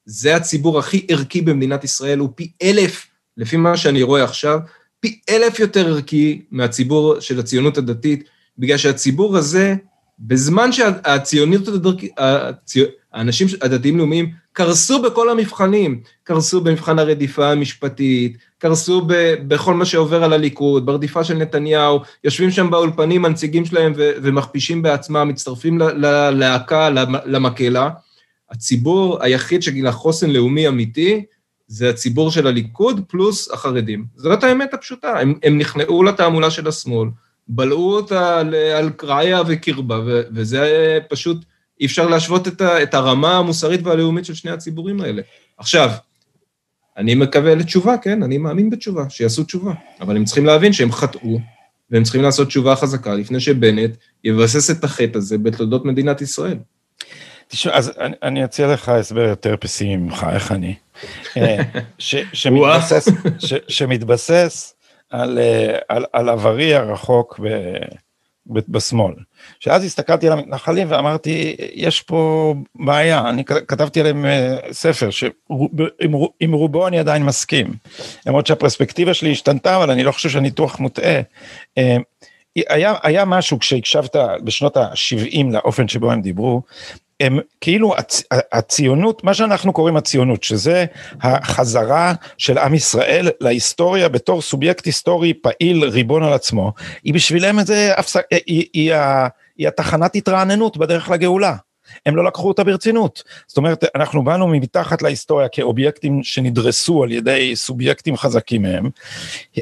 זה הציבור הכי ערכי במדינת ישראל, הוא פי אלף, לפי מה שאני רואה עכשיו, פי אלף יותר ערכי מהציבור של הציונות הדתית, בגלל שהציבור הזה בזמן שהציוניות הדרכית, האנשים הדתיים-לאומיים קרסו בכל המבחנים, קרסו במבחן הרדיפה המשפטית, קרסו ב, בכל מה שעובר על הליכוד, ברדיפה של נתניהו, יושבים שם באולפנים הנציגים שלהם ו, ומכפישים בעצמם, מצטרפים ללהקה, למקהלה. הציבור היחיד שגילה חוסן לאומי אמיתי, זה הציבור של הליכוד פלוס החרדים. זאת האמת הפשוטה, הם, הם נכנעו לתעמולה של השמאל, בלעו אותה על קרעיה וקרבה, וזה פשוט, אי אפשר להשוות את, ה, את הרמה המוסרית והלאומית של שני הציבורים האלה. עכשיו, אני מקווה לתשובה, כן, אני מאמין בתשובה, שיעשו תשובה, אבל הם צריכים להבין שהם חטאו, והם צריכים לעשות תשובה חזקה לפני שבנט יבסס את החטא הזה בתולדות מדינת ישראל. תשמע, אז אני, אני אציע לך הסבר יותר פסימי ממך, איך אני. אה, ש, שמתבסס, ש, שמתבסס על, אה, על, על עברי הרחוק ב, ב, בשמאל. שאז הסתכלתי על המתנחלים ואמרתי, יש פה בעיה, אני כתבתי עליהם אה, ספר שעם רובו אני עדיין מסכים. למרות שהפרספקטיבה שלי השתנתה, אבל אני לא חושב שהניתוח מוטעה. אה, היה, היה משהו כשהקשבת בשנות ה-70 לאופן שבו הם דיברו, הם כאילו הצ, הציונות, מה שאנחנו קוראים הציונות, שזה החזרה של עם ישראל להיסטוריה בתור סובייקט היסטורי פעיל ריבון על עצמו, היא בשבילם איזה, היא, היא, היא, היא התחנת התרעננות בדרך לגאולה. הם לא לקחו אותה ברצינות. זאת אומרת, אנחנו באנו מתחת להיסטוריה כאובייקטים שנדרסו על ידי סובייקטים חזקים מהם,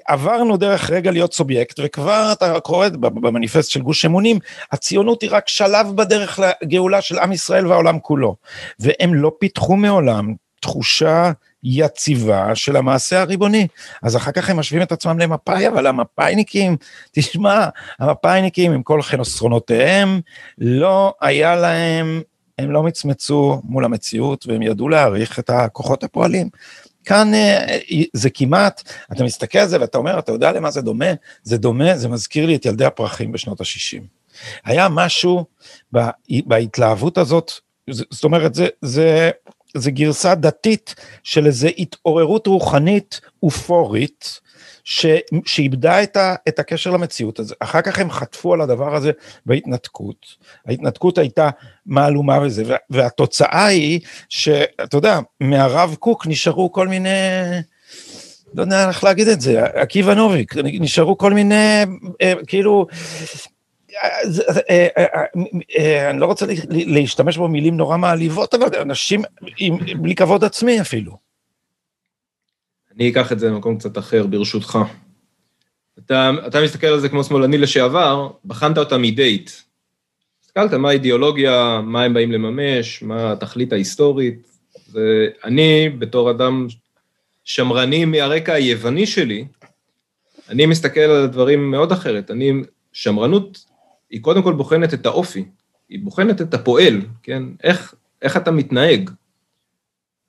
עברנו דרך רגע להיות סובייקט, וכבר אתה קורא במניפסט של גוש אמונים, הציונות היא רק שלב בדרך לגאולה של עם ישראל והעולם כולו. והם לא פיתחו מעולם תחושה יציבה של המעשה הריבוני. אז אחר כך הם משווים את עצמם למפא"י, אבל המפא"יניקים, תשמע, המפא"יניקים עם כל חסרונותיהם, לא היה להם הם לא מצמצו מול המציאות והם ידעו להעריך את הכוחות הפועלים. כאן אה, זה כמעט, אתה מסתכל על זה ואתה אומר, אתה יודע למה זה דומה? זה דומה, זה מזכיר לי את ילדי הפרחים בשנות ה-60. היה משהו בהתלהבות הזאת, זאת אומרת, זה, זה, זה גרסה דתית של איזו התעוררות רוחנית אופורית, ש, שאיבדה את, ה, את הקשר למציאות הזה. אחר כך הם חטפו על הדבר הזה בהתנתקות. ההתנתקות הייתה מהלומה וזה, והתוצאה היא שאתה יודע, מהרב קוק נשארו כל מיני... לא יודע איך להגיד את זה, עקיבא נוביק, נשארו כל מיני, אה, כאילו, אני לא רוצה להשתמש במילים נורא מעליבות, אבל אנשים בלי כבוד עצמי אפילו. אני אקח את זה למקום קצת אחר, ברשותך. אתה, אתה מסתכל על זה כמו שמאלני לשעבר, בחנת אותה מדייט. הסתכלת מה האידיאולוגיה, מה הם באים לממש, מה התכלית ההיסטורית. ואני, בתור אדם שמרני מהרקע היווני שלי, אני מסתכל על הדברים מאוד אחרת. אני, שמרנות היא קודם כל בוחנת את האופי, היא בוחנת את הפועל, כן? איך, איך אתה מתנהג.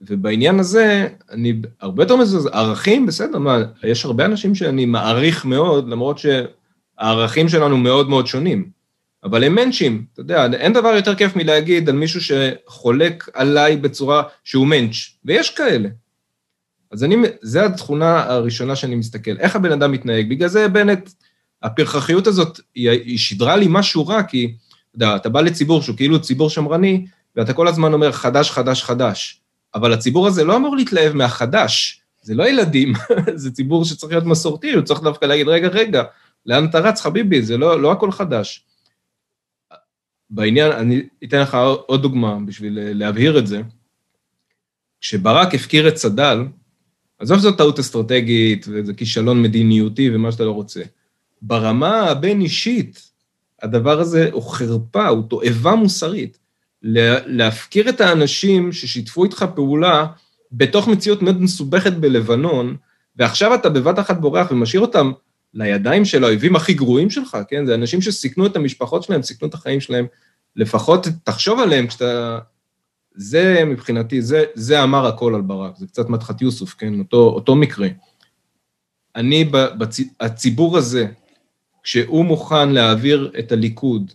ובעניין הזה, אני הרבה יותר מזה, ערכים, בסדר, מה, יש הרבה אנשים שאני מעריך מאוד, למרות שהערכים שלנו מאוד מאוד שונים, אבל הם מנצ'ים, אתה יודע, אין דבר יותר כיף מלהגיד על מישהו שחולק עליי בצורה שהוא מנץ', ויש כאלה. אז אני, זו התכונה הראשונה שאני מסתכל, איך הבן אדם מתנהג, בגלל זה בנט, הפרחחיות הזאת, היא, שידרה לי משהו רע, כי, אתה יודע, אתה בא לציבור שהוא כאילו ציבור שמרני, ואתה כל הזמן אומר חדש, חדש, חדש. אבל הציבור הזה לא אמור להתלהב מהחדש, זה לא ילדים, זה ציבור שצריך להיות מסורתי, הוא צריך דווקא להגיד, רגע, רגע, לאן אתה רץ, חביבי, זה לא, לא הכל חדש. בעניין, אני אתן לך עוד דוגמה בשביל להבהיר את זה. כשברק הפקיר את צד"ל, עזוב שזאת טעות אסטרטגית וזה כישלון מדיניותי ומה שאתה לא רוצה. ברמה הבין-אישית, הדבר הזה הוא חרפה, הוא תועבה מוסרית. להפקיר את האנשים ששיתפו איתך פעולה בתוך מציאות מאוד מסובכת בלבנון, ועכשיו אתה בבת אחת בורח ומשאיר אותם לידיים של האויבים הכי גרועים שלך, כן? זה אנשים שסיכנו את המשפחות שלהם, סיכנו את החיים שלהם, לפחות תחשוב עליהם כשאתה... זה מבחינתי, זה, זה אמר הכל על ברק, זה קצת מדחת יוסוף, כן? אותו, אותו מקרה. אני, בצ... הציבור הזה, כשהוא מוכן להעביר את הליכוד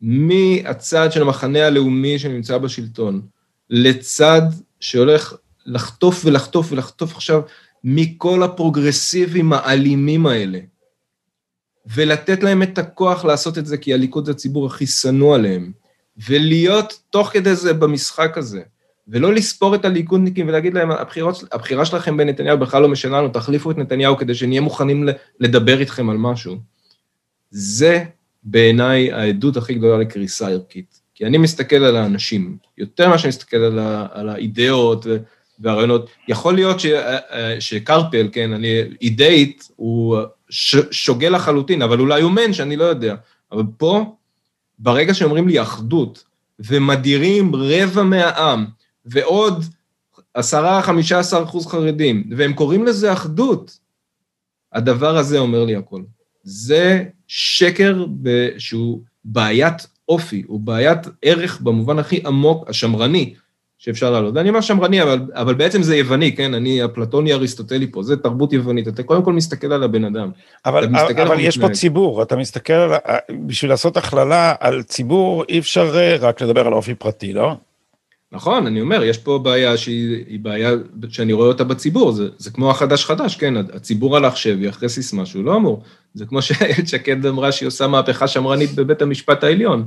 מהצד של המחנה הלאומי שנמצא בשלטון, לצד שהולך לחטוף ולחטוף ולחטוף עכשיו מכל הפרוגרסיבים האלימים האלה, ולתת להם את הכוח לעשות את זה, כי הליכוד זה הציבור הכי שנוא עליהם, ולהיות תוך כדי זה במשחק הזה, ולא לספור את הליכודניקים ולהגיד להם, הבחירות, הבחירה שלכם בנתניהו בכלל לא משנה לנו, תחליפו את נתניהו כדי שנהיה מוכנים לדבר איתכם על משהו. זה בעיניי העדות הכי גדולה לקריסה ערכית. כי אני מסתכל על האנשים, יותר ממה שאני מסתכל על, ה, על האידאות והרעיונות. יכול להיות ש, שקרפל, כן, אני, אידאית, הוא ש, שוגה לחלוטין, אבל אולי הוא מן שאני לא יודע. אבל פה, ברגע שאומרים לי אחדות, ומדירים רבע מהעם, ועוד עשרה, חמישה עשר אחוז חרדים, והם קוראים לזה אחדות, הדבר הזה אומר לי הכל. זה שקר שהוא בעיית אופי, הוא בעיית ערך במובן הכי עמוק, השמרני, שאפשר לעלות. ואני אומר שמרני, אבל, אבל בעצם זה יווני, כן? אני אפלטוני אריסטוטלי פה, זה תרבות יוונית, אתה קודם כל מסתכל על הבן אדם. אבל, אבל, אבל יש מתנהג. פה ציבור, אתה מסתכל, על, בשביל לעשות הכללה על ציבור, אי אפשר אה, רק לדבר על אופי פרטי, לא? נכון, אני אומר, יש פה בעיה שהיא בעיה שאני רואה אותה בציבור, זה, זה כמו החדש חדש, כן, הציבור הלך שבי אחרי סיסמה שהוא לא אמור. זה כמו שאיילת שקד אמרה שהיא עושה מהפכה שמרנית בבית המשפט העליון.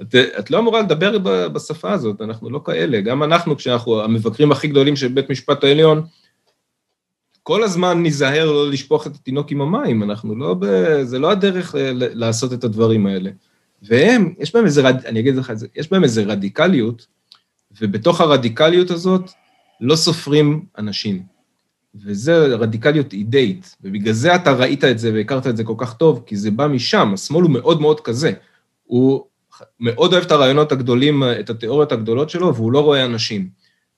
את, את לא אמורה לדבר בשפה הזאת, אנחנו לא כאלה. גם אנחנו, כשאנחנו המבקרים הכי גדולים של בית משפט העליון, כל הזמן ניזהר לא לשפוך את התינוק עם המים, אנחנו לא, ב, זה לא הדרך לעשות את הדברים האלה. והם, יש בהם איזה, אני אגיד לך את זה, יש בהם איזה רדיקליות, ובתוך הרדיקליות הזאת לא סופרים אנשים. וזה רדיקליות אידאית, ובגלל זה אתה ראית את זה והכרת את זה כל כך טוב, כי זה בא משם, השמאל הוא מאוד מאוד כזה. הוא מאוד אוהב את הרעיונות הגדולים, את התיאוריות הגדולות שלו, והוא לא רואה אנשים.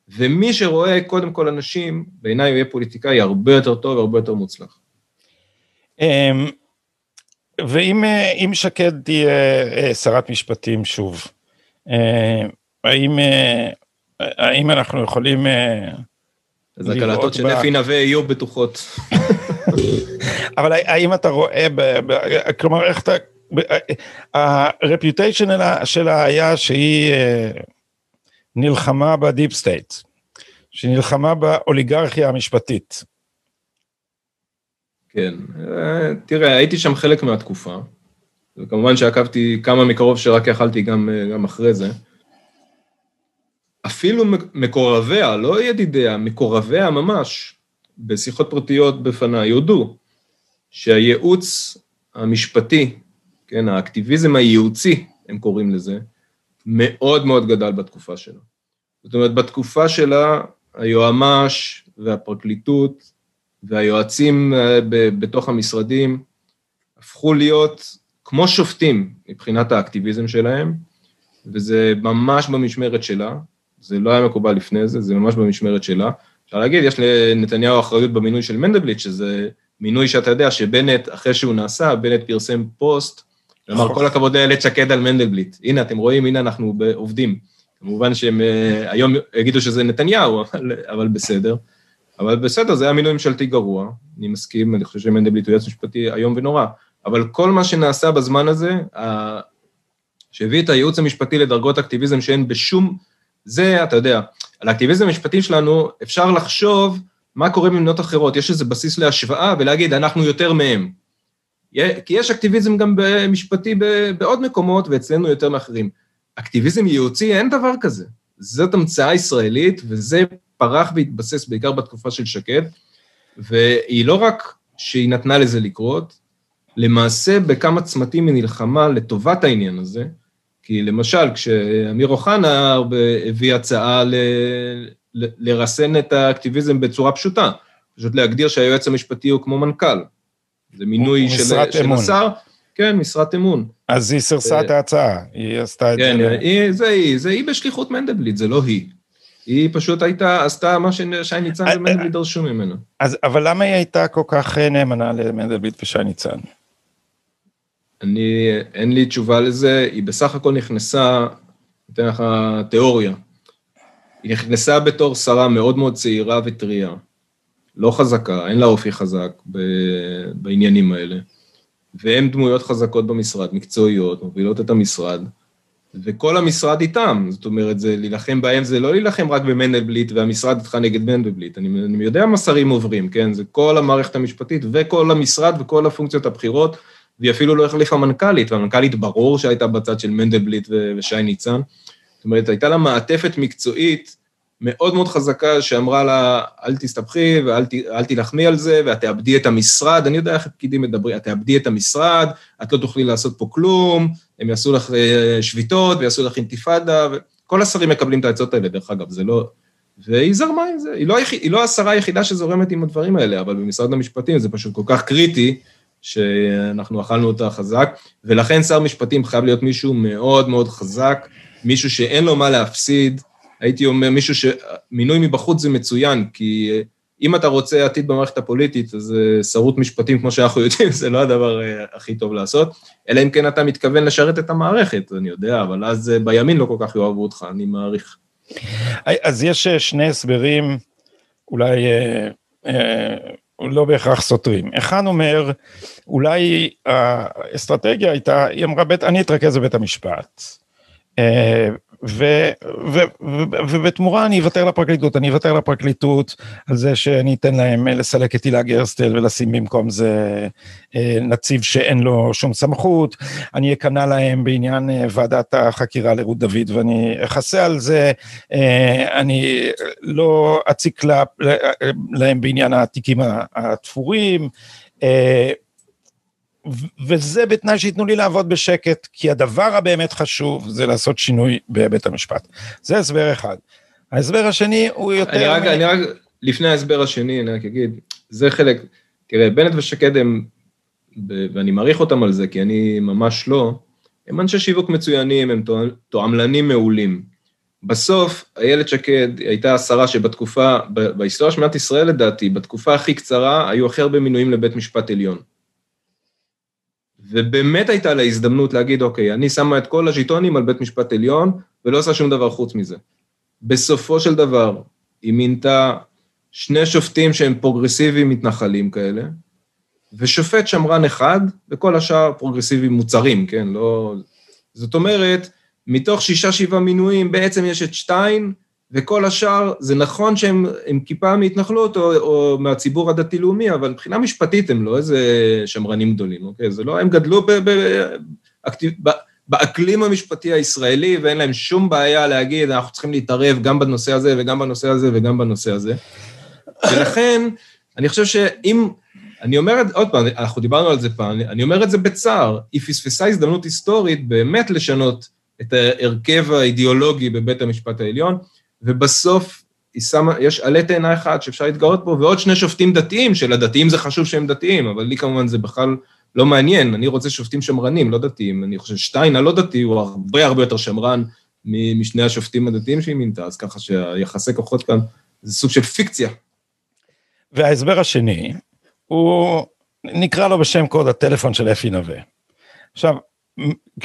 ומי שרואה קודם כל אנשים, בעיניי הוא יהיה פוליטיקאי הרבה יותר טוב והרבה יותר מוצלח. אמ, ואם שקד תהיה אה, שרת משפטים שוב, אה, האם, האם אנחנו יכולים... אז הקלטות של אפי נווה יהיו בטוחות. אבל האם אתה רואה, כלומר, איך אתה... ה reputation שלה היה שהיא נלחמה ב deep state, שנלחמה באוליגרכיה המשפטית. כן, תראה, הייתי שם חלק מהתקופה, וכמובן שעקבתי כמה מקרוב שרק יכלתי גם, גם אחרי זה. אפילו מקורביה, לא ידידיה, מקורביה ממש, בשיחות פרטיות בפניי, יודו שהייעוץ המשפטי, כן, האקטיביזם הייעוצי, הם קוראים לזה, מאוד מאוד גדל בתקופה שלה. זאת אומרת, בתקופה שלה, היועמ"ש והפרקליטות והיועצים אה, בתוך המשרדים הפכו להיות כמו שופטים מבחינת האקטיביזם שלהם, וזה ממש במשמרת שלה, זה לא היה מקובל לפני זה, זה ממש במשמרת שלה. אפשר להגיד, יש לנתניהו אחריות במינוי של מנדלבליט, שזה מינוי שאתה יודע שבנט, אחרי שהוא נעשה, בנט פרסם פוסט, אמר. כל הכבוד לאיילת שקד על מנדלבליט. הנה, אתם רואים, הנה אנחנו עובדים. כמובן שהם אה, היום יגידו שזה נתניהו, אבל, אבל בסדר. אבל בסדר, זה היה מינוי ממשלתי גרוע, אני מסכים, אני חושב שמנדלבליט הוא יועץ משפטי איום ונורא, אבל כל מה שנעשה בזמן הזה, שהביא את הייעוץ המשפטי לדרגות אקטיביזם שאין בשום זה, אתה יודע, על האקטיביזם המשפטי שלנו אפשר לחשוב מה קורה במדינות אחרות, יש איזה בסיס להשוואה ולהגיד, אנחנו יותר מהם. כי יש אקטיביזם גם משפטי בעוד מקומות, ואצלנו יותר מאחרים. אקטיביזם ייעוצי, אין דבר כזה. זאת המצאה ישראלית, וזה פרח והתבסס בעיקר בתקופה של שקד, והיא לא רק שהיא נתנה לזה לקרות, למעשה בכמה צמתים היא נלחמה לטובת העניין הזה, כי למשל, כשאמיר אוחנה הביא הצעה ל... ל... לרסן את האקטיביזם בצורה פשוטה, פשוט להגדיר שהיועץ המשפטי הוא כמו מנכ"ל. זה מינוי של, של השר, כן, משרת אמון. אז היא סירסה את ההצעה, היא עשתה את כן, זה. כן, זה היא, זה היא בשליחות מנדלבליט, זה לא היא. היא פשוט הייתה, עשתה מה ששי ניצן אה, ומנדלבליט דרשו ממנו. אז, אבל למה היא הייתה כל כך נאמנה למנדלבליט ושי ניצן? אני, אין לי תשובה לזה, היא בסך הכל נכנסה, אתן לך תיאוריה, היא נכנסה בתור שרה מאוד מאוד צעירה וטריה, לא חזקה, אין לה אופי חזק ב, בעניינים האלה, והן דמויות חזקות במשרד, מקצועיות, מובילות את המשרד, וכל המשרד איתם, זאת אומרת, זה להילחם בהם, זה לא להילחם רק במנדלבליט והמשרד איתך נגד מנדלבליט, אני, אני יודע מה שרים עוברים, כן? זה כל המערכת המשפטית וכל המשרד וכל הפונקציות הבכירות, והיא אפילו לא החליפה מנכ"לית, והמנכ"לית ברור שהייתה בצד של מנדלבליט ושי ניצן. זאת אומרת, הייתה לה מעטפת מקצועית מאוד מאוד חזקה שאמרה לה, אל תסתבכי ואל תילחמי על זה, ואת תאבדי את המשרד, אני יודע איך הפקידים מדברים, את תאבדי את המשרד, את לא תוכלי לעשות פה כלום, הם יעשו לך אה, שביתות ויעשו לך אינתיפאדה, וכל השרים מקבלים את העצות האלה, דרך אגב, זה לא... והיא זרמה עם זה, היא לא, היא לא השרה היחידה שזורמת עם הדברים האלה, אבל במשרד המשפטים זה פשוט כל כך קריטי, שאנחנו אכלנו אותה חזק, ולכן שר משפטים חייב להיות מישהו מאוד מאוד חזק, מישהו שאין לו מה להפסיד, הייתי אומר, מישהו ש... מינוי מבחוץ זה מצוין, כי אם אתה רוצה עתיד במערכת הפוליטית, אז אה, שרות משפטים, כמו שאנחנו יודעים, זה לא הדבר אה, הכי טוב לעשות, אלא אם כן אתה מתכוון לשרת את המערכת, אני יודע, אבל אז אה, בימין לא כל כך יאהבו אותך, אני מעריך. אז יש שני הסברים, אולי לא בהכרח סותרים. אחד אומר, אולי האסטרטגיה הייתה, היא אמרה, בית, אני אתרכז בבית המשפט. ובתמורה אני אוותר לפרקליטות, אני אוותר לפרקליטות על זה שאני אתן להם לסלק את הילה גרסטל ולשים במקום זה אה, נציב שאין לו שום סמכות, אני אכנע להם בעניין אה, ועדת החקירה לרות דוד ואני אכסה על זה, אה, אני לא אציק להם בעניין התיקים התפורים, וזה בתנאי שייתנו לי לעבוד בשקט, כי הדבר הבאמת חשוב זה לעשות שינוי בבית המשפט. זה הסבר אחד. ההסבר השני הוא יותר... אני רק, אני רק, לפני ההסבר השני, אני רק אגיד, זה חלק, תראה, בנט ושקד הם, ואני מעריך אותם על זה, כי אני ממש לא, הם אנשי שיווק מצוינים, הם תועמלנים מעולים. בסוף, איילת שקד הייתה השרה שבתקופה, בהיסטוריה של מדינת ישראל לדעתי, בתקופה הכי קצרה, היו הכי הרבה מינויים לבית משפט עליון. ובאמת הייתה לה הזדמנות להגיד, אוקיי, אני שמה את כל הז'יטונים על בית משפט עליון, ולא עושה שום דבר חוץ מזה. בסופו של דבר, היא מינתה שני שופטים שהם פרוגרסיביים מתנחלים כאלה, ושופט שמרן אחד, וכל השאר פרוגרסיביים מוצרים, כן? לא... זאת אומרת, מתוך שישה-שבעה מינויים, בעצם יש את שטיין, וכל השאר, זה נכון שהם כיפה מהתנחלות או, או מהציבור הדתי-לאומי, אבל מבחינה משפטית הם לא איזה שמרנים גדולים, אוקיי? זה לא, הם גדלו ב, ב, ב, באקלים המשפטי הישראלי, ואין להם שום בעיה להגיד, אנחנו צריכים להתערב גם בנושא הזה וגם בנושא הזה וגם בנושא הזה. ולכן, אני חושב שאם, אני אומר את, עוד פעם, אנחנו דיברנו על זה פעם, אני אומר את זה בצער, היא פספסה הזדמנות היסטורית באמת לשנות את ההרכב האידיאולוגי בבית המשפט העליון, ובסוף היא שמה, יש עלה תאנה אחד שאפשר להתגאות בו, ועוד שני שופטים דתיים, שלדתיים זה חשוב שהם דתיים, אבל לי כמובן זה בכלל לא מעניין, אני רוצה שופטים שמרנים, לא דתיים. אני חושב ששטיין הלא דתי הוא הרבה הרבה יותר שמרן משני השופטים הדתיים שהיא מינתה, אז ככה שהיחסי כוחות כאן זה סוג של פיקציה. וההסבר השני, הוא נקרא לו בשם קוד הטלפון של אפי נווה. עכשיו,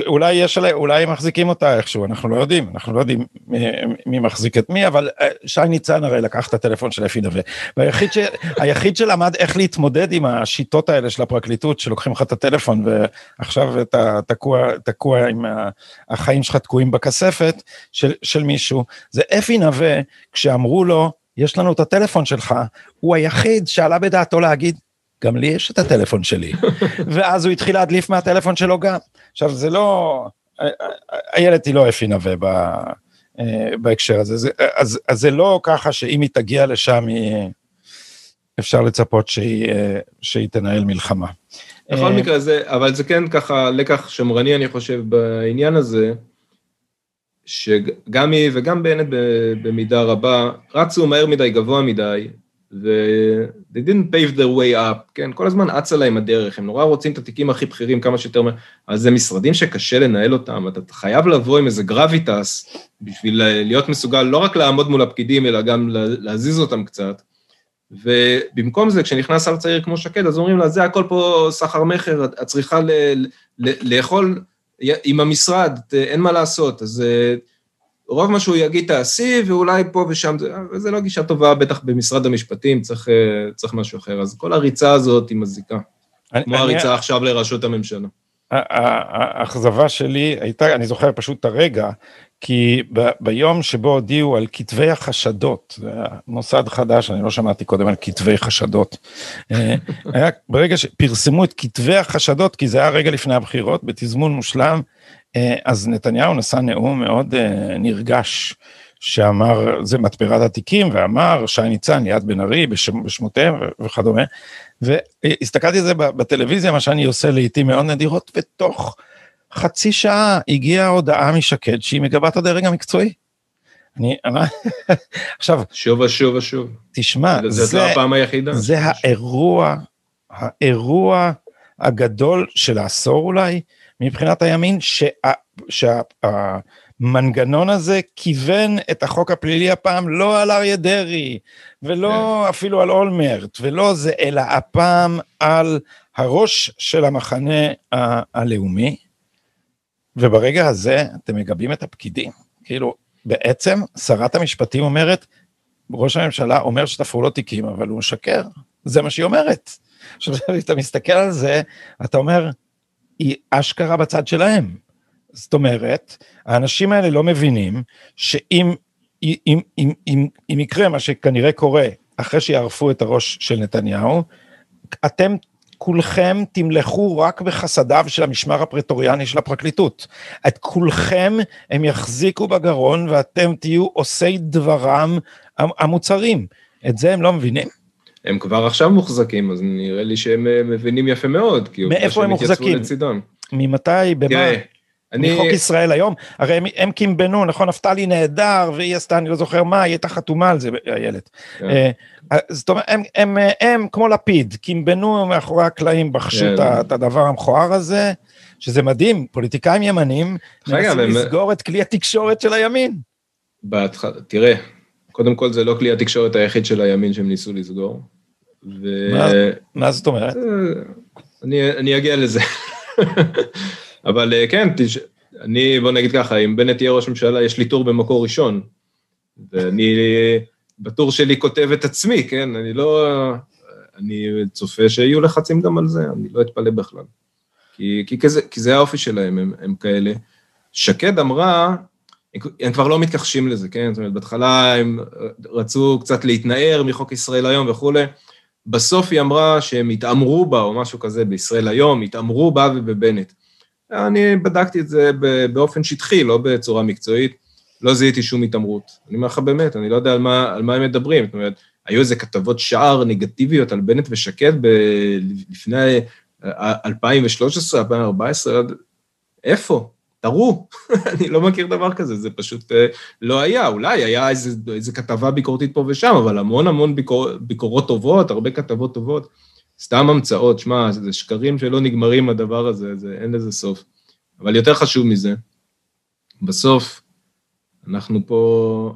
אולי יש עליה, אולי הם מחזיקים אותה איכשהו, אנחנו לא יודעים, אנחנו לא יודעים מי, מי מחזיק את מי, אבל אה, שי ניצן הרי לקח את הטלפון של אפי נווה, והיחיד ש, היחיד שלמד איך להתמודד עם השיטות האלה של הפרקליטות, שלוקחים לך את הטלפון ועכשיו אתה תקוע, תקוע עם החיים שלך תקועים בכספת של, של מישהו, זה אפי נווה, כשאמרו לו, יש לנו את הטלפון שלך, הוא היחיד שעלה בדעתו להגיד, גם לי יש את הטלפון שלי. ואז הוא התחיל להדליף מהטלפון שלו גם. עכשיו, זה לא... איילת היא לא אפי נווה בהקשר הזה, זה, אז, אז זה לא ככה שאם היא תגיע לשם, היא, אפשר לצפות שהיא, שהיא תנהל מלחמה. בכל מקרה זה, אבל זה כן ככה לקח שמרני, אני חושב, בעניין הזה, שגם היא וגם בנט במידה רבה, רצו מהר מדי, גבוה מדי, ו-they didn't pave their way up, כן? כל הזמן אצה להם הדרך, הם נורא רוצים את התיקים הכי בכירים כמה שיותר אז זה משרדים שקשה לנהל אותם, אתה חייב לבוא עם איזה גרביטס בשביל להיות מסוגל לא רק לעמוד מול הפקידים, אלא גם להזיז אותם קצת. ובמקום זה, כשנכנס שר צעיר כמו שקד, אז אומרים לה, זה הכל פה סחר מכר, את צריכה לאכול עם המשרד, אין מה לעשות, אז רוב מה שהוא יגיד תעשי, ואולי פה ושם, זה, זה לא גישה טובה, בטח במשרד המשפטים, צריך, אה, צריך משהו אחר. אז כל הריצה הזאת היא מזיקה. אני, כמו אני, הריצה עכשיו לראשות הממשלה. האכזבה שלי הייתה, אני זוכר פשוט את הרגע, כי ב, ביום שבו הודיעו על כתבי החשדות, זה מוסד חדש, אני לא שמעתי קודם על כתבי חשדות, אה, היה ברגע שפרסמו את כתבי החשדות, כי זה היה רגע לפני הבחירות, בתזמון מושלם, אז נתניהו נשא נאום מאוד אה, נרגש, שאמר, זה מתפרת התיקים, ואמר שי ניצן, ליאת בן ארי, בשמותיהם וכדומה, והסתכלתי על זה בטלוויזיה, מה שאני עושה לעיתים מאוד נדירות, ותוך חצי שעה הגיעה הודעה משקד שהיא מגבה את הדרג המקצועי. אני, אני, עכשיו, שוב ושוב ושוב. תשמע, זה, זה, לא הפעם היחידה. זה האירוע, האירוע הגדול של העשור אולי, מבחינת הימין, שהמנגנון שה, הזה כיוון את החוק הפלילי הפעם לא על אריה דרעי, ולא כן. אפילו על אולמרט, ולא זה, אלא הפעם על הראש של המחנה ה- הלאומי, וברגע הזה אתם מגבים את הפקידים. כאילו, בעצם שרת המשפטים אומרת, ראש הממשלה אומר שתפרו לו תיקים, אבל הוא משקר, זה מה שהיא אומרת. עכשיו, כשאתה מסתכל על זה, אתה אומר, היא אשכרה בצד שלהם. זאת אומרת, האנשים האלה לא מבינים שאם אם, אם, אם, אם, אם יקרה מה שכנראה קורה אחרי שיערפו את הראש של נתניהו, אתם כולכם תמלכו רק בחסדיו של המשמר הפרטוריאני של הפרקליטות. את כולכם הם יחזיקו בגרון ואתם תהיו עושי דברם המוצרים. את זה הם לא מבינים. הם כבר עכשיו מוחזקים, אז נראה לי שהם אה, מבינים יפה מאוד, כי מאיפה הם מוחזקים? לצידם. ממתי, במה? תראה, אני... מחוק ישראל היום, הרי הם, הם קימבנו, נכון, נפתלי נהדר, והיא עשתה, אני לא זוכר מה, היא הייתה חתומה על זה, איילת. כן. אה, זאת אומרת, הם, הם, הם, הם כמו לפיד, קימבנו מאחורי הקלעים, בחשו כן. את הדבר המכוער הזה, שזה מדהים, פוליטיקאים ימנים מנסים לסגור את כלי התקשורת של הימין. בהתח... תראה, קודם כל זה לא כלי התקשורת היחיד של הימין שהם ניסו לסגור. ו... מה, מה זאת אומרת? אני, אני אגיע לזה. אבל אה, כן, תש... אני, בוא נגיד ככה, אם בנט יהיה ראש ממשלה, יש לי טור במקור ראשון. ואני בטור שלי כותב את עצמי, כן? אני לא... אני צופה שיהיו לחצים גם על זה, אני לא אתפלא בכלל. כי, כי, כזה, כי זה האופי שלהם, הם, הם כאלה. שקד אמרה, הם כבר לא מתכחשים לזה, כן? זאת אומרת, בהתחלה הם רצו קצת להתנער מחוק ישראל היום וכולי. בסוף היא אמרה שהם התעמרו בה, או משהו כזה, בישראל היום, התעמרו בה ובבנט. אני בדקתי את זה באופן שטחי, לא בצורה מקצועית, לא זיהיתי שום התעמרות. אני אומר לך באמת, אני לא יודע על מה, על מה הם מדברים. זאת אומרת, היו איזה כתבות שער נגטיביות על בנט ושקד ב, לפני 2013, 2014, איפה? תראו, אני לא מכיר דבר כזה, זה פשוט אה, לא היה. אולי היה איזה, איזה כתבה ביקורתית פה ושם, אבל המון המון ביקור, ביקורות טובות, הרבה כתבות טובות. סתם המצאות, שמע, זה שקרים שלא נגמרים הדבר הזה, זה, אין לזה סוף. אבל יותר חשוב מזה, בסוף, אנחנו פה,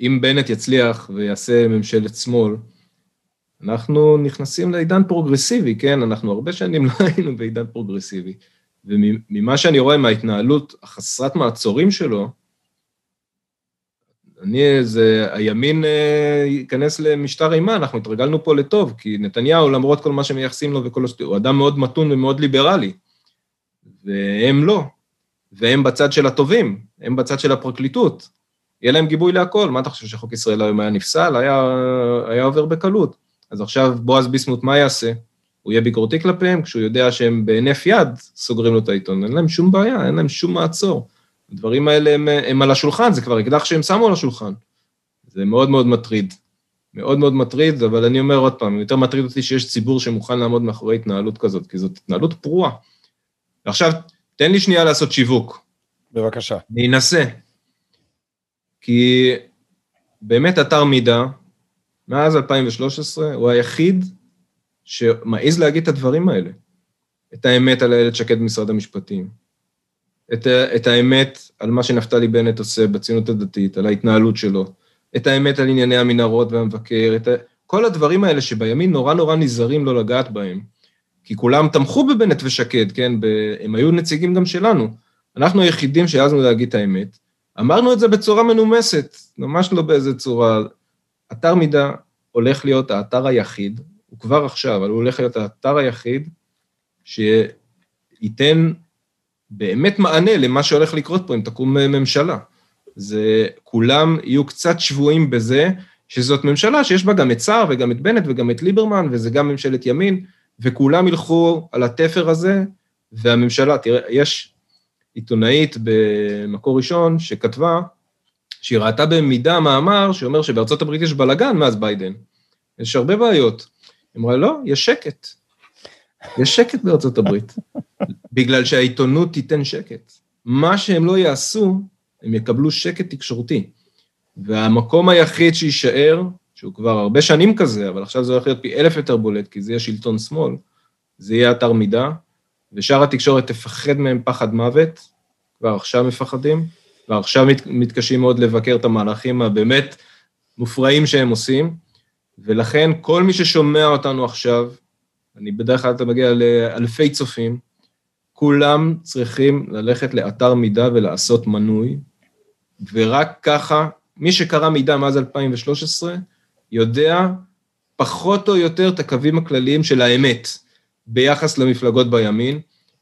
אם בנט יצליח ויעשה ממשלת שמאל, אנחנו נכנסים לעידן פרוגרסיבי, כן? אנחנו הרבה שנים לא היינו בעידן פרוגרסיבי. וממה שאני רואה מההתנהלות החסרת מעצורים שלו, אני, זה, הימין אה, ייכנס למשטר אימה, אנחנו התרגלנו פה לטוב, כי נתניהו, למרות כל מה שמייחסים לו וכל השטויות, הוא אדם מאוד מתון ומאוד ליברלי, והם לא, והם בצד של הטובים, הם בצד של הפרקליטות, יהיה להם גיבוי להכל, מה אתה חושב שחוק ישראל היום היה נפסל? היה, היה עובר בקלות. אז עכשיו בועז ביסמוט, מה יעשה? הוא יהיה ביקורתי כלפיהם, כשהוא יודע שהם בהינף יד סוגרים לו את העיתון, אין להם שום בעיה, אין להם שום מעצור. הדברים האלה הם, הם על השולחן, זה כבר אקדח שהם שמו על השולחן. זה מאוד מאוד מטריד. מאוד מאוד מטריד, אבל אני אומר עוד פעם, יותר מטריד אותי שיש ציבור שמוכן לעמוד מאחורי התנהלות כזאת, כי זאת התנהלות פרועה. ועכשיו, תן לי שנייה לעשות שיווק. בבקשה. אני אנסה. כי באמת אתר מידע, מאז 2013, הוא היחיד שמעז להגיד את הדברים האלה. את האמת על איילת שקד במשרד המשפטים, את, את האמת על מה שנפתלי בנט עושה בציונות הדתית, על ההתנהלות שלו, את האמת על ענייני המנהרות והמבקר, את ה... כל הדברים האלה שבימין נורא נורא נזהרים לא לגעת בהם, כי כולם תמכו בבנט ושקד, כן? ב... הם היו נציגים גם שלנו. אנחנו היחידים שהעזנו להגיד את האמת. אמרנו את זה בצורה מנומסת, ממש לא באיזה צורה. אתר מידע הולך להיות האתר היחיד, הוא כבר עכשיו, אבל הוא הולך להיות האתר היחיד שייתן באמת מענה למה שהולך לקרות פה אם תקום ממשלה. זה, כולם יהיו קצת שבויים בזה שזאת ממשלה שיש בה גם את סער וגם את בנט וגם את ליברמן, וזה גם ממשלת ימין, וכולם ילכו על התפר הזה, והממשלה, תראה, יש עיתונאית במקור ראשון שכתבה שהיא ראתה במידה מאמר שאומר שבארצות הברית יש בלאגן מאז ביידן. יש הרבה בעיות. היא אמרה, לא, יש שקט. יש שקט בארצות הברית, בגלל שהעיתונות תיתן שקט. מה שהם לא יעשו, הם יקבלו שקט תקשורתי. והמקום היחיד שיישאר, שהוא כבר הרבה שנים כזה, אבל עכשיו זה הולך להיות פי אלף יותר בולט, כי זה יהיה שלטון שמאל, זה יהיה אתר מידע, ושאר התקשורת תפחד מהם פחד מוות, כבר עכשיו מפחדים, כבר עכשיו מת, מתקשים מאוד לבקר את המהלכים הבאמת מופרעים שהם עושים, ולכן כל מי ששומע אותנו עכשיו, אני בדרך כלל אתה מגיע לאלפי צופים, כולם צריכים ללכת לאתר מידע ולעשות מנוי, ורק ככה, מי שקרא מידע מאז 2013, יודע פחות או יותר את הקווים הכלליים של האמת ביחס למפלגות בימין,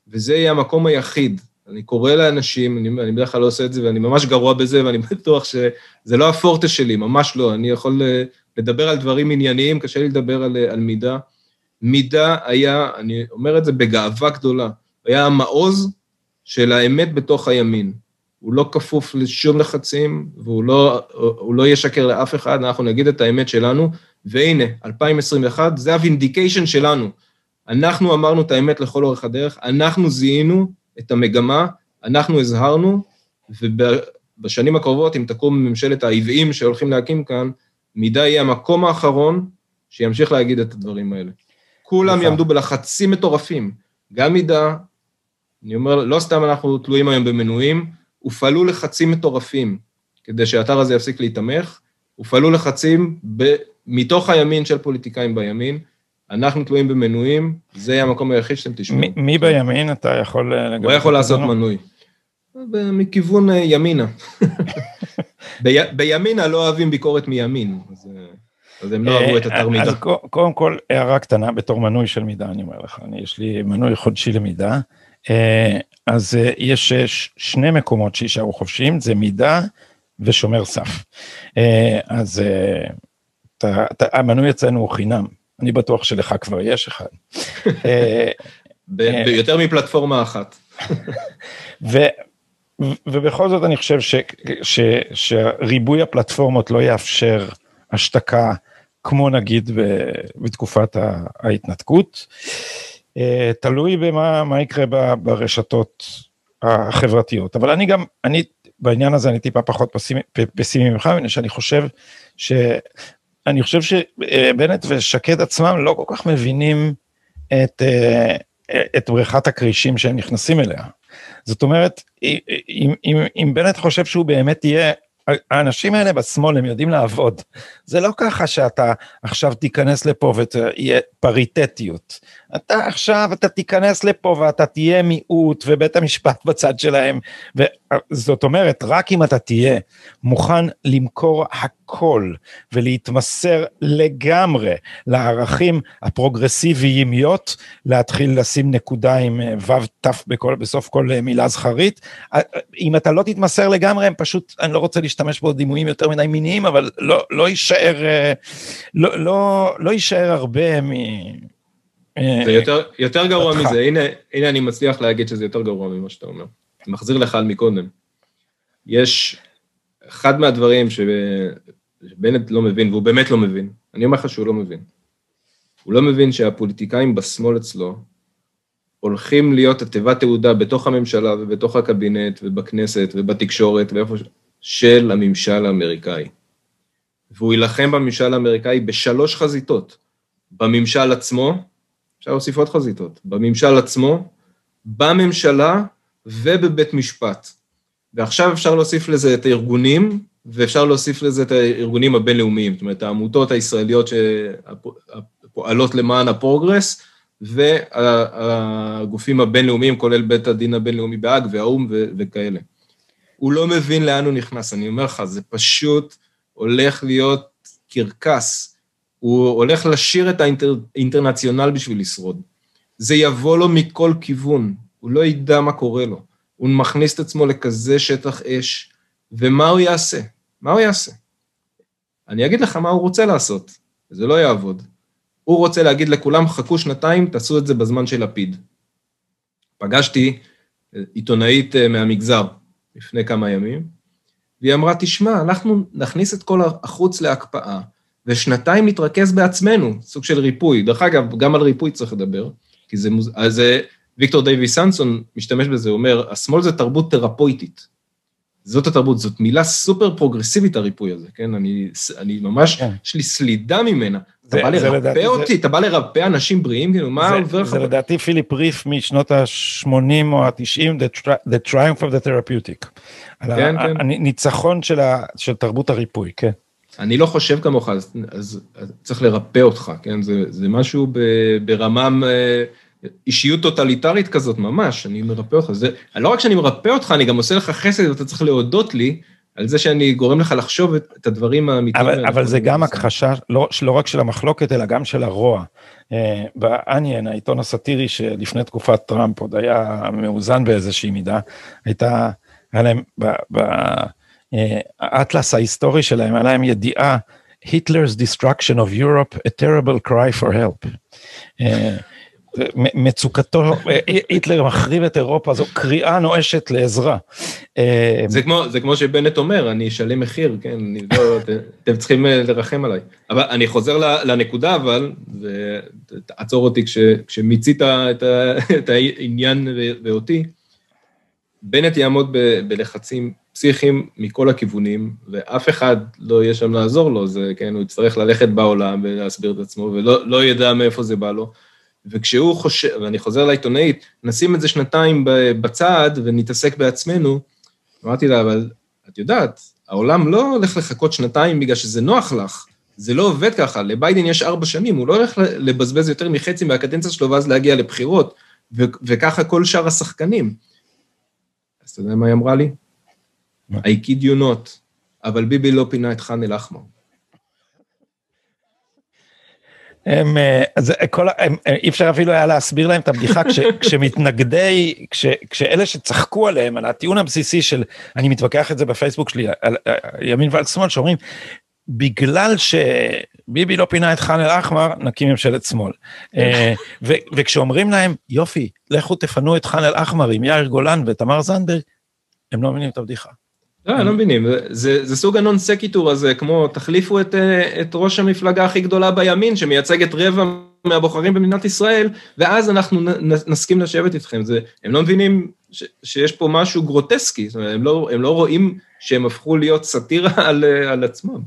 וזה יהיה המקום היחיד. אני קורא לאנשים, אני, אני בדרך כלל לא עושה את זה, ואני ממש גרוע בזה, ואני בטוח שזה לא הפורטה שלי, ממש לא. אני יכול אה, לדבר על דברים ענייניים, קשה לי לדבר על, על מידע. מידע היה, אני אומר את זה בגאווה גדולה, היה המעוז של האמת בתוך הימין. הוא לא כפוף לשום לחצים, והוא לא, לא ישקר לאף אחד, אנחנו נגיד את האמת שלנו, והנה, 2021, זה ה vindication שלנו. אנחנו אמרנו את האמת לכל אורך הדרך, אנחנו זיהינו את המגמה, אנחנו הזהרנו, ובשנים הקרובות, אם תקום ממשלת העוועים שהולכים להקים כאן, מידה יהיה המקום האחרון שימשיך להגיד את הדברים האלה. כולם נכון. יעמדו בלחצים מטורפים. גם מידע, אני אומר, לא סתם אנחנו תלויים היום במנויים, הופעלו לחצים מטורפים כדי שהאתר הזה יפסיק להיתמך, הופעלו לחצים ב, מתוך הימין של פוליטיקאים בימין. אנחנו תלויים במנויים, זה יהיה המקום היחיד שאתם תשמעו. מי בימין אתה יכול... הוא יכול לעשות מנוי. מכיוון ימינה. בימינה לא אוהבים ביקורת מימין, אז, אז הם לא אהבו את התרמידה. אז קודם כל, הערה קטנה בתור מנוי של מידה, אני אומר לך, אני, יש לי מנוי חודשי למידה. אז יש שני מקומות שישארו חופשיים, זה מידה ושומר סף. אז המנוי אצלנו הוא חינם, אני בטוח שלך כבר יש אחד. ביותר מפלטפורמה אחת. ובכל זאת אני חושב ש, ש, שריבוי הפלטפורמות לא יאפשר השתקה כמו נגיד בתקופת ההתנתקות. אה, תלוי במה יקרה ברשתות החברתיות, אבל אני גם, אני בעניין הזה אני טיפה פחות פסימי ממך, מפני שאני חושב ש... אני חושב שבנט ושקד עצמם לא כל כך מבינים את, אה, את בריכת הכרישים שהם נכנסים אליה. זאת אומרת, אם, אם, אם בנט חושב שהוא באמת יהיה האנשים האלה בשמאל הם יודעים לעבוד. זה לא ככה שאתה עכשיו תיכנס לפה ותהיה פריטטיות. אתה עכשיו, אתה תיכנס לפה ואתה תהיה מיעוט ובית המשפט בצד שלהם. וזאת אומרת, רק אם אתה תהיה מוכן למכור הכל ולהתמסר לגמרי לערכים הפרוגרסיביימיות, להתחיל לשים נקודה עם אה, ו' ת' בסוף כל אה, מילה זכרית, אה, אם אתה לא תתמסר לגמרי, הם פשוט, אני לא רוצה להשתמש בו דימויים יותר מדי מיניים, אבל לא, לא יישאר, לא, לא, לא יישאר הרבה מ... זה יותר, יותר גרוע מזה, הנה, הנה אני מצליח להגיד שזה יותר גרוע ממה שאתה אומר. מחזיר לך על מקודם. יש אחד מהדברים שבנט לא מבין, והוא באמת לא מבין, אני אומר לך שהוא לא מבין. הוא לא מבין שהפוליטיקאים בשמאל אצלו הולכים להיות התיבת תעודה בתוך הממשלה ובתוך הקבינט ובכנסת ובתקשורת ואיפה ש... של הממשל האמריקאי. והוא יילחם בממשל האמריקאי בשלוש חזיתות. בממשל עצמו, אפשר להוסיף עוד חזיתות, בממשל עצמו, בממשלה ובבית משפט. ועכשיו אפשר להוסיף לזה את הארגונים, ואפשר להוסיף לזה את הארגונים הבינלאומיים, זאת אומרת, העמותות הישראליות שפועלות למען הפרוגרס, והגופים הבינלאומיים, כולל בית הדין הבינלאומי בהאג והאו"ם וכאלה. הוא לא מבין לאן הוא נכנס, אני אומר לך, זה פשוט הולך להיות קרקס. הוא הולך לשיר את האינטרנציונל בשביל לשרוד. זה יבוא לו מכל כיוון, הוא לא ידע מה קורה לו. הוא מכניס את עצמו לכזה שטח אש, ומה הוא יעשה? מה הוא יעשה? אני אגיד לך מה הוא רוצה לעשות, זה לא יעבוד. הוא רוצה להגיד לכולם, חכו שנתיים, תעשו את זה בזמן של לפיד. פגשתי עיתונאית אה, מהמגזר לפני כמה ימים, והיא אמרה, תשמע, אנחנו נכניס את כל החוץ להקפאה, ושנתיים נתרכז בעצמנו, סוג של ריפוי. דרך אגב, גם על ריפוי צריך לדבר, כי זה מוז... אז ויקטור דייווי סנסון משתמש בזה, הוא אומר, השמאל זה תרבות תרפויטית. זאת התרבות, זאת מילה סופר פרוגרסיבית, הריפוי הזה, כן? אני, אני ממש, כן. יש לי סלידה ממנה. אתה בא לרפא אותי, אתה בא לרפא אנשים בריאים, כאילו, מה עובר לך? זה לדעתי פיליפ ריף משנות ה-80 או ה-90, The Triumph of the Therapeutic. כן, כן. הניצחון של תרבות הריפוי, כן. אני לא חושב כמוך, אז, אז, אז צריך לרפא אותך, כן? זה, זה משהו ב, ברמה, אה, אישיות טוטליטרית כזאת ממש, אני מרפא אותך. זה, לא רק שאני מרפא אותך, אני גם עושה לך חסד ואתה צריך להודות לי על זה שאני גורם לך לחשוב את, את הדברים האמיתיים. אבל, אבל זה גם הכחשה, לא, לא רק של המחלוקת, אלא גם של הרוע. Uh, באניאן, העיתון הסאטירי שלפני תקופת טראמפ עוד היה מאוזן באיזושהי מידה, הייתה, היה להם, ב, ב, האטלס ההיסטורי שלהם, היה להם ידיעה, Hitler's destruction of Europe, a terrible cry for help. אה, מצוקתו, היטלר מחריב את אירופה, זו קריאה נואשת לעזרה. אה, זה כמו, זה כמו שבנט אומר, אני אשלם מחיר, כן, אני לא, אתם צריכים אה, לרחם עליי. אבל אני חוזר לנקודה, אבל, ותעצור אותי כש, כשמיצית את, את העניין ואותי, בנט יעמוד ב, בלחצים פסיכיים מכל הכיוונים, ואף אחד לא יהיה שם לעזור לו, זה, כן, הוא יצטרך ללכת בעולם ולהסביר את עצמו, ולא לא ידע מאיפה זה בא לו. וכשהוא חושב, ואני חוזר לעיתונאית, נשים את זה שנתיים בצד ונתעסק בעצמנו, אמרתי לה, אבל את יודעת, העולם לא הולך לחכות שנתיים בגלל שזה נוח לך, זה לא עובד ככה, לביידן יש ארבע שנים, הוא לא הולך לבזבז יותר מחצי מהקדנציה שלו ואז להגיע לבחירות, ו- וככה כל שאר השחקנים. אז אתה יודע מה היא אמרה לי? I kid you not, אבל ביבי לא פינה את ח'אן אל-אחמר. הם, אה, אז כל, הם, אה, אי אפשר אפילו היה להסביר להם את הבדיחה כש, כשמתנגדי, כש, כשאלה שצחקו עליהם, על הטיעון הבסיסי של, אני מתווכח את זה בפייסבוק שלי, על, על ימין ועל שמאל, שאומרים, בגלל שביבי לא פינה את ח'אן אל-אחמר, נקים ממשלת שמאל. אה, ו, וכשאומרים להם, יופי, לכו תפנו את ח'אן אל-אחמר עם יאיר גולן ותמר זנדברג, הם לא מבינים את הבדיחה. לא, לא מבינים, זה, זה סוג הנון סקיטור הזה, כמו תחליפו את, את ראש המפלגה הכי גדולה בימין, שמייצגת רבע מהבוחרים במדינת ישראל, ואז אנחנו נסכים לשבת איתכם. זה, הם לא מבינים ש, שיש פה משהו גרוטסקי, זאת אומרת, הם לא, הם לא רואים שהם הפכו להיות סאטירה על, על עצמם.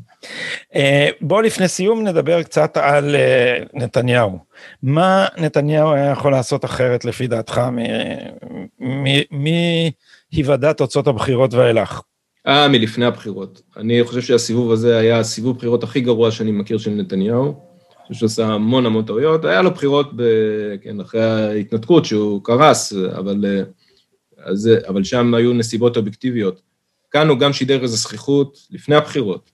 אה, בואו לפני סיום נדבר קצת על אה, נתניהו. מה נתניהו היה יכול לעשות אחרת לפי דעתך מהיוודע תוצאות הבחירות ואילך? אה, מלפני הבחירות. אני חושב שהסיבוב הזה היה הסיבוב בחירות הכי גרוע שאני מכיר של נתניהו. אני חושב שהוא עשה המון המון טעויות. היה לו בחירות, ב, כן, אחרי ההתנתקות שהוא קרס, אבל, אה, אז, אבל שם היו נסיבות אובייקטיביות. כאן הוא גם שידר איזו זכיחות לפני הבחירות.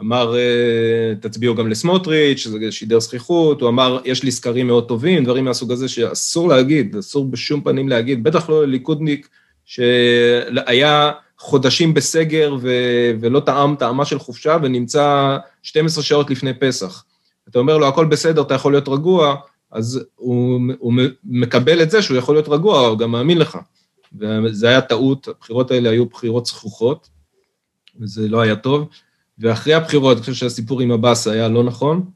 אמר, אה, תצביעו גם לסמוטריץ', שזה שידר זכיחות, הוא אמר, יש לי סקרים מאוד טובים, דברים מהסוג הזה שאסור להגיד, אסור בשום פנים להגיד, בטח לא לליכודניק שהיה חודשים בסגר ו- ולא טעם טעמה של חופשה ונמצא 12 שעות לפני פסח. אתה אומר לו, הכל בסדר, אתה יכול להיות רגוע, אז הוא, הוא מקבל את זה שהוא יכול להיות רגוע, הוא גם מאמין לך. וזה היה טעות, הבחירות האלה היו בחירות זכוכות, וזה לא היה טוב. ואחרי הבחירות, אני חושב שהסיפור עם עבאס היה לא נכון,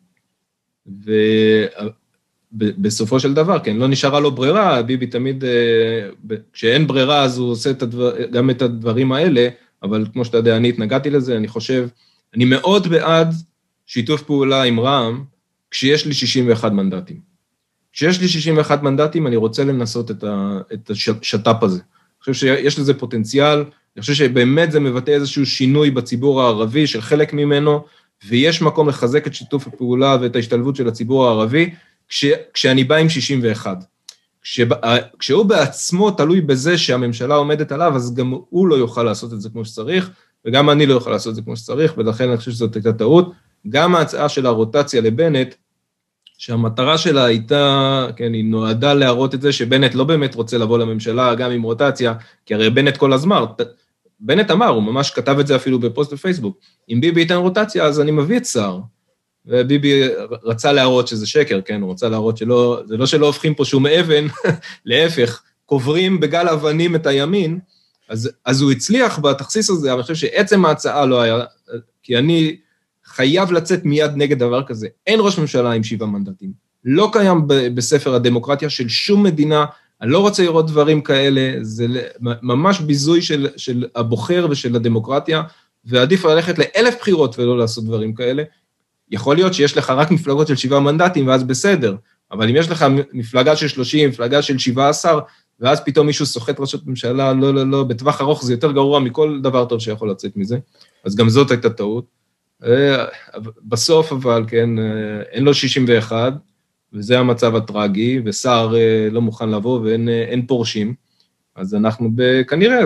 ובסופו של דבר, כן, לא נשארה לו ברירה, ביבי תמיד, אה, כשאין ברירה אז הוא עושה את הדבר, גם את הדברים האלה, אבל כמו שאתה יודע, אני התנגדתי לזה, אני חושב, אני מאוד בעד שיתוף פעולה עם רע"מ, כשיש לי 61 מנדטים. כשיש לי 61 מנדטים, אני רוצה לנסות את, ה, את השת"פ הזה. אני חושב שיש לזה פוטנציאל, אני חושב שבאמת זה מבטא איזשהו שינוי בציבור הערבי, של חלק ממנו, ויש מקום לחזק את שיתוף הפעולה ואת ההשתלבות של הציבור הערבי, כש, כשאני בא עם 61. כשבא, כשהוא בעצמו תלוי בזה שהממשלה עומדת עליו, אז גם הוא לא יוכל לעשות את זה כמו שצריך, וגם אני לא יוכל לעשות את זה כמו שצריך, ולכן אני חושב שזאת הייתה טעות. גם ההצעה של הרוטציה לבנט, שהמטרה שלה הייתה, כן, היא נועדה להראות את זה שבנט לא באמת רוצה לבוא לממשלה גם עם רוטציה, כי הרי בנט כל הזמן, בנט אמר, הוא ממש כתב את זה אפילו בפוסט בפייסבוק, אם ביבי ייתן רוטציה אז אני מביא את סער. וביבי רצה להראות שזה שקר, כן, הוא רצה להראות שלא, זה לא שלא הופכים פה שום אבן, להפך, קוברים בגל אבנים את הימין, אז, אז הוא הצליח בתכסיס הזה, אבל אני חושב שעצם ההצעה לא היה, כי אני חייב לצאת מיד נגד דבר כזה. אין ראש ממשלה עם שבעה מנדטים. לא קיים בספר הדמוקרטיה של שום מדינה, אני לא רוצה לראות דברים כאלה, זה ממש ביזוי של, של הבוחר ושל הדמוקרטיה, ועדיף ללכת לאלף בחירות ולא לעשות דברים כאלה. יכול להיות שיש לך רק מפלגות של שבעה מנדטים ואז בסדר, אבל אם יש לך מפלגה של 30, מפלגה של 17, ואז פתאום מישהו סוחט ראשות ממשלה, לא, לא, לא, בטווח ארוך זה יותר גרוע מכל דבר טוב שיכול לצאת מזה, אז גם זאת הייתה טעות. אה, בסוף אבל, כן, אה, אין לו 61, וזה המצב הטרגי, וסער אה, לא מוכן לבוא ואין פורשים. אז אנחנו ב, כנראה,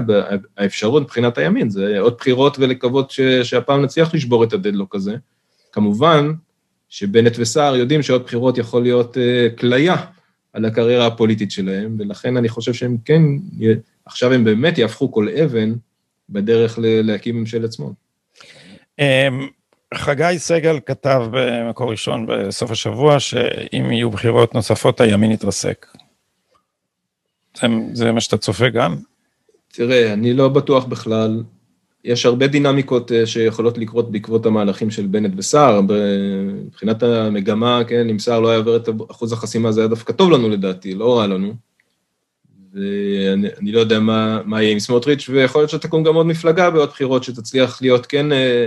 האפשרות מבחינת הימין זה עוד בחירות ולקוות ש, שהפעם נצליח לשבור את הדדלוק הזה. כמובן שבנט וסער יודעים שעוד בחירות יכול להיות כליה על הקריירה הפוליטית שלהם, ולכן אני חושב שהם כן, עכשיו הם באמת יהפכו כל אבן בדרך להקים ממשלת שמאל. אמ, חגי סגל כתב במקור ראשון בסוף השבוע שאם יהיו בחירות נוספות הימין יתרסק. זה, זה מה שאתה צופה גם? תראה, אני לא בטוח בכלל. יש הרבה דינמיקות אה, שיכולות לקרות בעקבות המהלכים של בנט וסער. מבחינת המגמה, כן, אם סער לא היה עובר את אחוז החסימה, זה היה דווקא טוב לנו לדעתי, לא רע לנו. ואני לא יודע מה, מה יהיה עם סמוטריץ', ויכול להיות שתקום גם עוד מפלגה בעוד בחירות שתצליח להיות כן אה,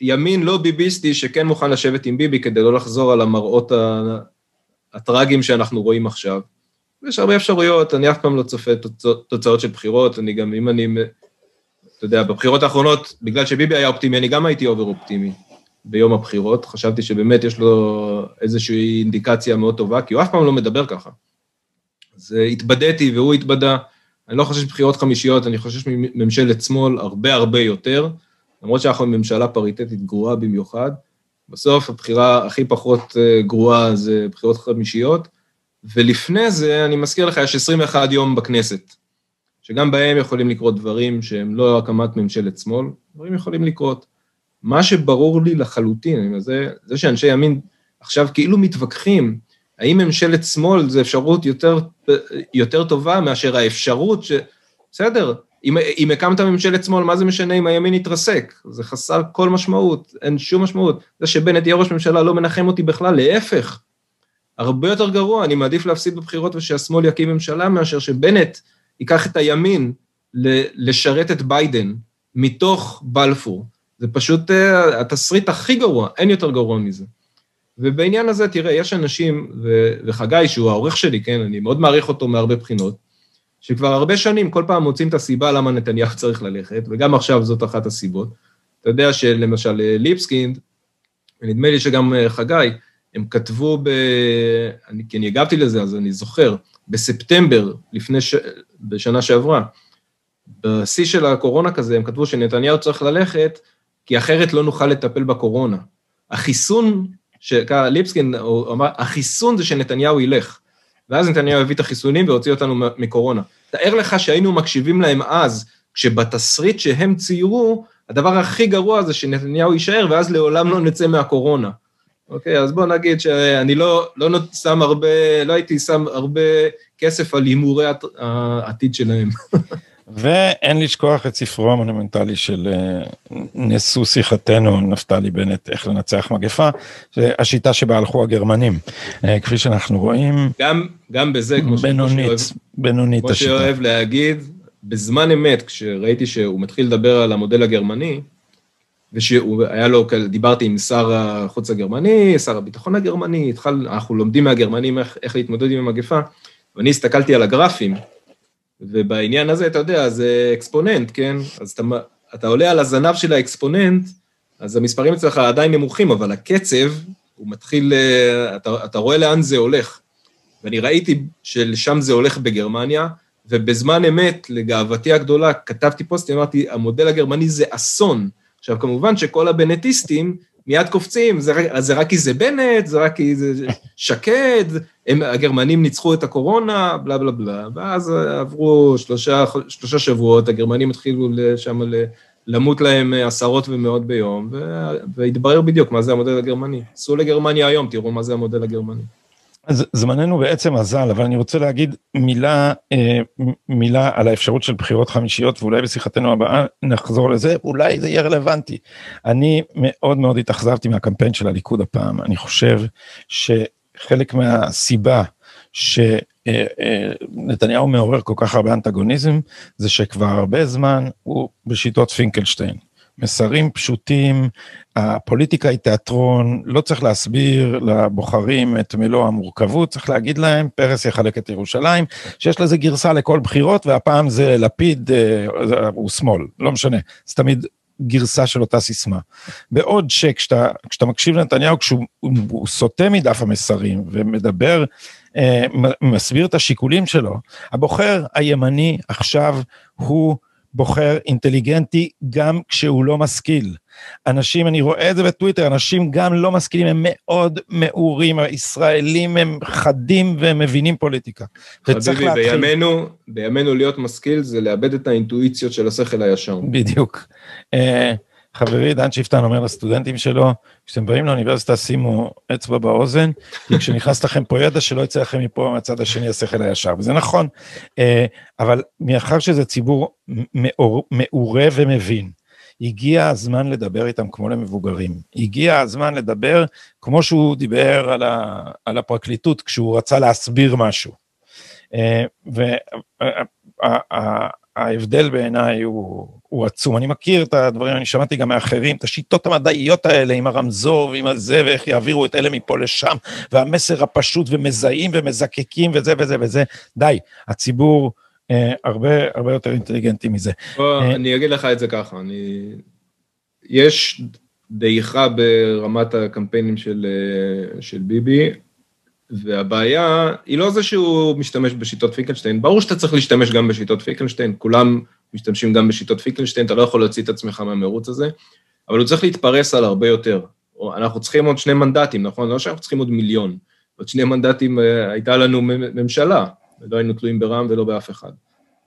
ימין לא ביביסטי שכן מוכן לשבת עם ביבי כדי לא לחזור על המראות הטרגיים שאנחנו רואים עכשיו. יש הרבה אפשרויות, אני אף פעם לא צופה תוצאות של בחירות, אני גם, אם אני, אתה יודע, בבחירות האחרונות, בגלל שביבי היה אופטימי, אני גם הייתי אובר אופטימי. ביום הבחירות, חשבתי שבאמת יש לו איזושהי אינדיקציה מאוד טובה, כי הוא אף פעם לא מדבר ככה. אז התבדיתי והוא התבדה. אני לא חושש בחירות חמישיות, אני חושש מממשלת שמאל הרבה הרבה יותר, למרות שאנחנו ממשלה פריטטית גרועה במיוחד. בסוף הבחירה הכי פחות אה, גרועה זה בחירות חמישיות, ולפני זה, אני מזכיר לך, יש 21 יום בכנסת, שגם בהם יכולים לקרות דברים שהם לא הקמת ממשלת שמאל, דברים יכולים לקרות. מה שברור לי לחלוטין, זה, זה שאנשי ימין עכשיו כאילו מתווכחים, האם ממשלת שמאל זה אפשרות יותר, יותר טובה מאשר האפשרות ש... בסדר, אם, אם הקמת ממשלת שמאל, מה זה משנה אם הימין יתרסק? זה חסר כל משמעות, אין שום משמעות. זה שבנט יהיה ראש ממשלה לא מנחם אותי בכלל, להפך. הרבה יותר גרוע, אני מעדיף להפסיד בבחירות ושהשמאל יקים ממשלה מאשר שבנט ייקח את הימין לשרת את ביידן מתוך בלפור. זה פשוט אה, התסריט הכי גרוע, אין יותר גרוע מזה. ובעניין הזה, תראה, יש אנשים, ו, וחגי, שהוא העורך שלי, כן, אני מאוד מעריך אותו מהרבה בחינות, שכבר הרבה שנים כל פעם מוצאים את הסיבה למה נתניהו צריך ללכת, וגם עכשיו זאת אחת הסיבות. אתה יודע שלמשל אה, ליבסקינד, ונדמה לי שגם אה, חגי, הם כתבו ב... אני, כי אני הגבתי לזה, אז אני זוכר, בספטמבר, לפני ש... בשנה שעברה, בשיא של הקורונה כזה, הם כתבו שנתניהו צריך ללכת, כי אחרת לא נוכל לטפל בקורונה. החיסון, ליבסקין הוא אמר, החיסון זה שנתניהו ילך. ואז נתניהו הביא את החיסונים והוציא אותנו מקורונה. תאר לך שהיינו מקשיבים להם אז, כשבתסריט שהם ציירו, הדבר הכי גרוע זה שנתניהו יישאר, ואז לעולם לא נצא מהקורונה. אוקיי, אז בוא נגיד שאני לא, לא שם הרבה, לא הייתי שם הרבה כסף על הימורי העתיד שלהם. ואין לשכוח את ספרו המונומנטלי של אה, נשוא שיחתנו, נפתלי בנט, איך לנצח מגפה, השיטה שבה הלכו הגרמנים. אה, כפי שאנחנו רואים... גם, גם בזה, כמו בינונית, בינונית כמו השיטה. כמו שאוהב להגיד, בזמן אמת, כשראיתי שהוא מתחיל לדבר על המודל הגרמני, ושהוא היה לו, דיברתי עם שר החוץ הגרמני, שר הביטחון הגרמני, התחל, אנחנו לומדים מהגרמנים איך, איך להתמודד עם המגפה, ואני הסתכלתי על הגרפים, ובעניין הזה, אתה יודע, זה אקספוננט, כן? אז אתה, אתה עולה על הזנב של האקספוננט, אז המספרים אצלך עדיין נמוכים, אבל הקצב, הוא מתחיל, אה, אתה, אתה רואה לאן זה הולך. ואני ראיתי שלשם זה הולך בגרמניה, ובזמן אמת, לגאוותי הגדולה, כתבתי פוסט, אמרתי, המודל הגרמני זה אסון. עכשיו, כמובן שכל הבנטיסטים מיד קופצים, זה, זה רק כי זה בנט, זה רק כי זה שקד, הם, הגרמנים ניצחו את הקורונה, בלה בלה בלה, ואז עברו שלושה, שלושה שבועות, הגרמנים התחילו שם למות להם עשרות ומאות ביום, והתברר בדיוק מה זה המודל הגרמני. סעו לגרמניה היום, תראו מה זה המודל הגרמני. אז זמננו בעצם אזל, אבל אני רוצה להגיד מילה, אה, מילה על האפשרות של בחירות חמישיות, ואולי בשיחתנו הבאה נחזור לזה, אולי זה יהיה רלוונטי. אני מאוד מאוד התאכזבתי מהקמפיין של הליכוד הפעם, אני חושב שחלק מהסיבה שנתניהו מעורר כל כך הרבה אנטגוניזם, זה שכבר הרבה זמן הוא בשיטות פינקלשטיין. מסרים פשוטים, הפוליטיקה היא תיאטרון, לא צריך להסביר לבוחרים את מלוא המורכבות, צריך להגיד להם, פרס יחלק את ירושלים, שיש לזה גרסה לכל בחירות, והפעם זה לפיד, אה, הוא שמאל, לא משנה, זה תמיד גרסה של אותה סיסמה. בעוד שכשאתה מקשיב לנתניהו, כשהוא סוטה מדף המסרים ומדבר, אה, מסביר את השיקולים שלו, הבוחר הימני עכשיו הוא בוחר אינטליגנטי גם כשהוא לא משכיל. אנשים, אני רואה את זה בטוויטר, אנשים גם לא משכילים, הם מאוד מעורים, הישראלים הם חדים והם מבינים פוליטיקה. חביבי, בימינו, בימינו להיות משכיל זה לאבד את האינטואיציות של השכל הישר. בדיוק. Uh, חברי דן שיפטן אומר לסטודנטים שלו, כשאתם באים לאוניברסיטה שימו אצבע באוזן, כי כשנכנס לכם פה ידע שלא יצא לכם מפה מהצד השני השכל הישר, וזה נכון, אה, אבל מאחר שזה ציבור מעורה ומבין, הגיע הזמן לדבר איתם כמו למבוגרים, הגיע הזמן לדבר כמו שהוא דיבר על, ה, על הפרקליטות כשהוא רצה להסביר משהו. אה, וההבדל בעיניי הוא הוא עצום. אני מכיר את הדברים, אני שמעתי גם מאחרים, את השיטות המדעיות האלה עם הרמזור ועם הזה, ואיך יעבירו את אלה מפה לשם, והמסר הפשוט, ומזהים ומזקקים וזה וזה וזה. די, הציבור אה, הרבה הרבה יותר אינטליגנטי מזה. בוא, אה, אני אגיד לך את זה ככה, אני... יש דעיכה ברמת הקמפיינים של, של ביבי, והבעיה היא לא זה שהוא משתמש בשיטות פינקלשטיין, ברור שאתה צריך להשתמש גם בשיטות פינקלשטיין, כולם משתמשים גם בשיטות פינקלשטיין, אתה לא יכול להוציא את עצמך מהמירוץ הזה, אבל הוא צריך להתפרס על הרבה יותר. אנחנו צריכים עוד שני מנדטים, נכון? לא שאנחנו צריכים עוד מיליון. עוד שני מנדטים אה, הייתה לנו ממשלה, ולא היינו תלויים ברע"מ ולא באף אחד.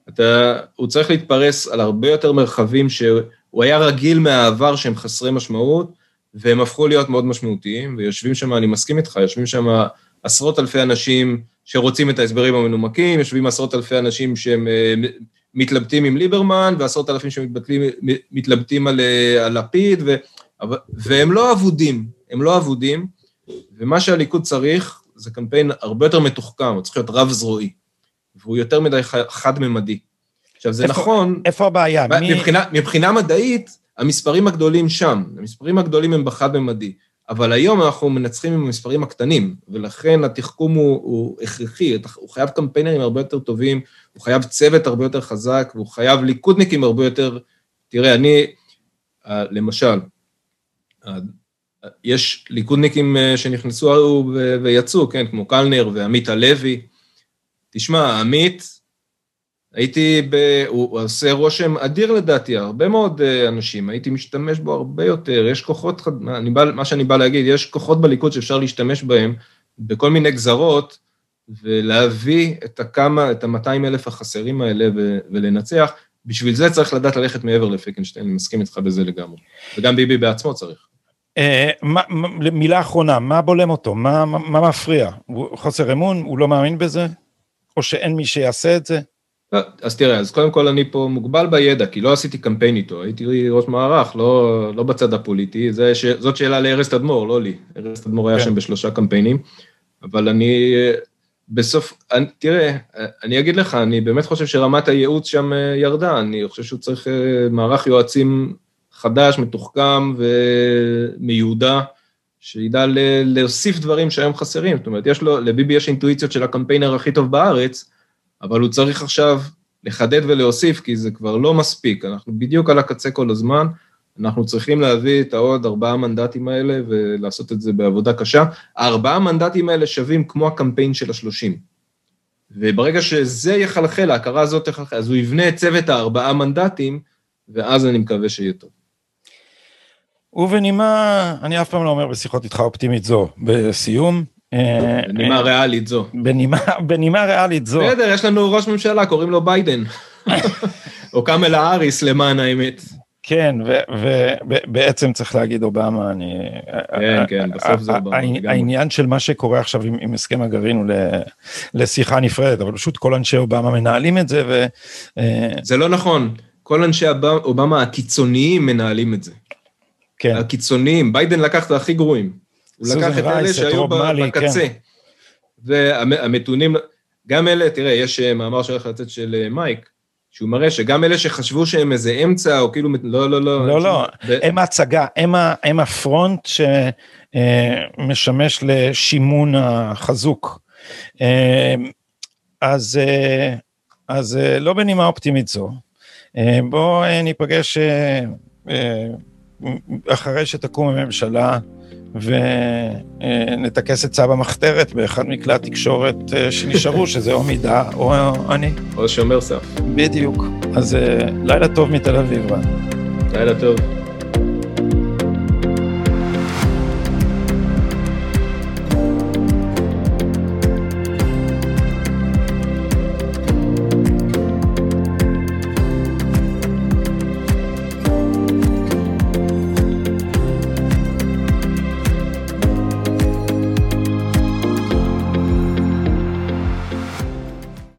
אתה, הוא צריך להתפרס על הרבה יותר מרחבים שהוא היה רגיל מהעבר שהם חסרי משמעות, והם הפכו להיות מאוד משמעותיים, ויושבים שם, אני מסכים איתך, יושבים שם עשרות אלפי אנשים שרוצים את ההסברים המנומקים, יושבים עשרות אלפי אנשים שהם אה, מתלבטים עם ליברמן, ועשרות אלפים שמתלבטים על, אה, על לפיד, ו, והם לא אבודים, הם לא אבודים, ומה שהליכוד צריך זה קמפיין הרבה יותר מתוחכם, הוא צריך להיות רב-זרועי, והוא יותר מדי חד-ממדי. עכשיו, זה איפה, נכון... איפה הבעיה? מבחינה, מי... מבחינה מדעית, המספרים הגדולים שם, המספרים הגדולים הם בחד-ממדי. אבל היום אנחנו מנצחים עם המספרים הקטנים, ולכן התחכום הוא, הוא הכרחי, הוא חייב קמפיינרים הרבה יותר טובים, הוא חייב צוות הרבה יותר חזק, והוא חייב ליכודניקים הרבה יותר... תראה, אני, אה, למשל, אה, יש ליכודניקים אה, שנכנסו ויצאו, כן, כמו קלנר ועמית הלוי. תשמע, עמית, הייתי, ב... הוא, עושה רושם אדיר לדעתי, הרבה מאוד אה, אנשים, הייתי משתמש בו הרבה יותר, יש כוחות, אני בא, מה שאני בא להגיד, יש כוחות בליכוד שאפשר להשתמש בהם בכל מיני גזרות, ולהביא את הכמה, את ה-200 אלף החסרים האלה ו, ולנצח. בשביל זה צריך לדעת ללכת מעבר לפיקנשטיין, אני מסכים איתך בזה לגמרי. וגם ביבי בעצמו צריך. אה, מילה אחרונה, מה בולם אותו? מה מפריע? חוסר אמון? הוא לא מאמין בזה? או שאין מי שיעשה את זה? אז תראה, אז קודם כל אני פה מוגבל בידע, כי לא עשיתי קמפיין איתו, הייתי ראש מערך, לא, לא בצד הפוליטי, זה, ש... זאת שאלה לארז תדמור, לא לי. ארז תדמור היה כן. שם בשלושה קמפיינים, אבל אני בסוף, אני, תראה, אני אגיד לך, אני באמת חושב שרמת הייעוץ שם אה, ירדה, אני חושב שהוא צריך אה, מערך יועצים חדש, מתוחכם ומיודע, שידע להוסיף דברים שהיום חסרים. זאת אומרת, יש לו, לביבי יש אינטואיציות של הקמפיינר הכי טוב בארץ, אבל הוא צריך עכשיו לחדד ולהוסיף, כי זה כבר לא מספיק. אנחנו בדיוק על הקצה כל הזמן, אנחנו צריכים להביא את העוד ארבעה מנדטים האלה ולעשות את זה בעבודה קשה. הארבעה מנדטים האלה שווים כמו הקמפיין של השלושים. וברגע שזה יחלחל, ההכרה הזאת תחלחל, אז הוא יבנה את צוות הארבעה מנדטים, ואז אני מקווה שיהיה טוב. ובנימה, אני אף פעם לא אומר בשיחות איתך אופטימית זו, בסיום. אה, בנימה ריאלית זו. בנימה, בנימה ריאלית זו. בסדר, יש לנו ראש ממשלה, קוראים לו ביידן. או קאמלה האריס, למען האמת. כן, ובעצם צריך להגיד אובמה, אני... כן, כן, בסוף זה אובמה. העניין של מה שקורה עכשיו עם, עם הסכם הגרעין הוא לשיחה נפרדת, אבל פשוט כל אנשי אובמה מנהלים את זה, ו... אה, זה לא נכון. כל אנשי אובמה הקיצוניים מנהלים את זה. כן. הקיצוניים, ביידן לקח את הכי גרועים. הוא לקח את אלה שהיו בקצה. כן. והמתונים, גם אלה, תראה, יש אה, מאמר שהולך לצאת של אה, מייק, שהוא מראה שגם אלה שחשבו שהם איזה אמצע, או כאילו, לא, לא, לא. לא, לא, הם ההצגה, הם הפרונט שמשמש לשימון החזוק. אז, אז לא בנימה אופטימית זו. בואו ניפגש אחרי שתקום הממשלה ונטכס את צו המחתרת באחד מכלי התקשורת אה, שנשארו, שזה או מידה או אני. או שומר סף. בדיוק. אז אה, לילה טוב מתל אביב, רן. לילה טוב.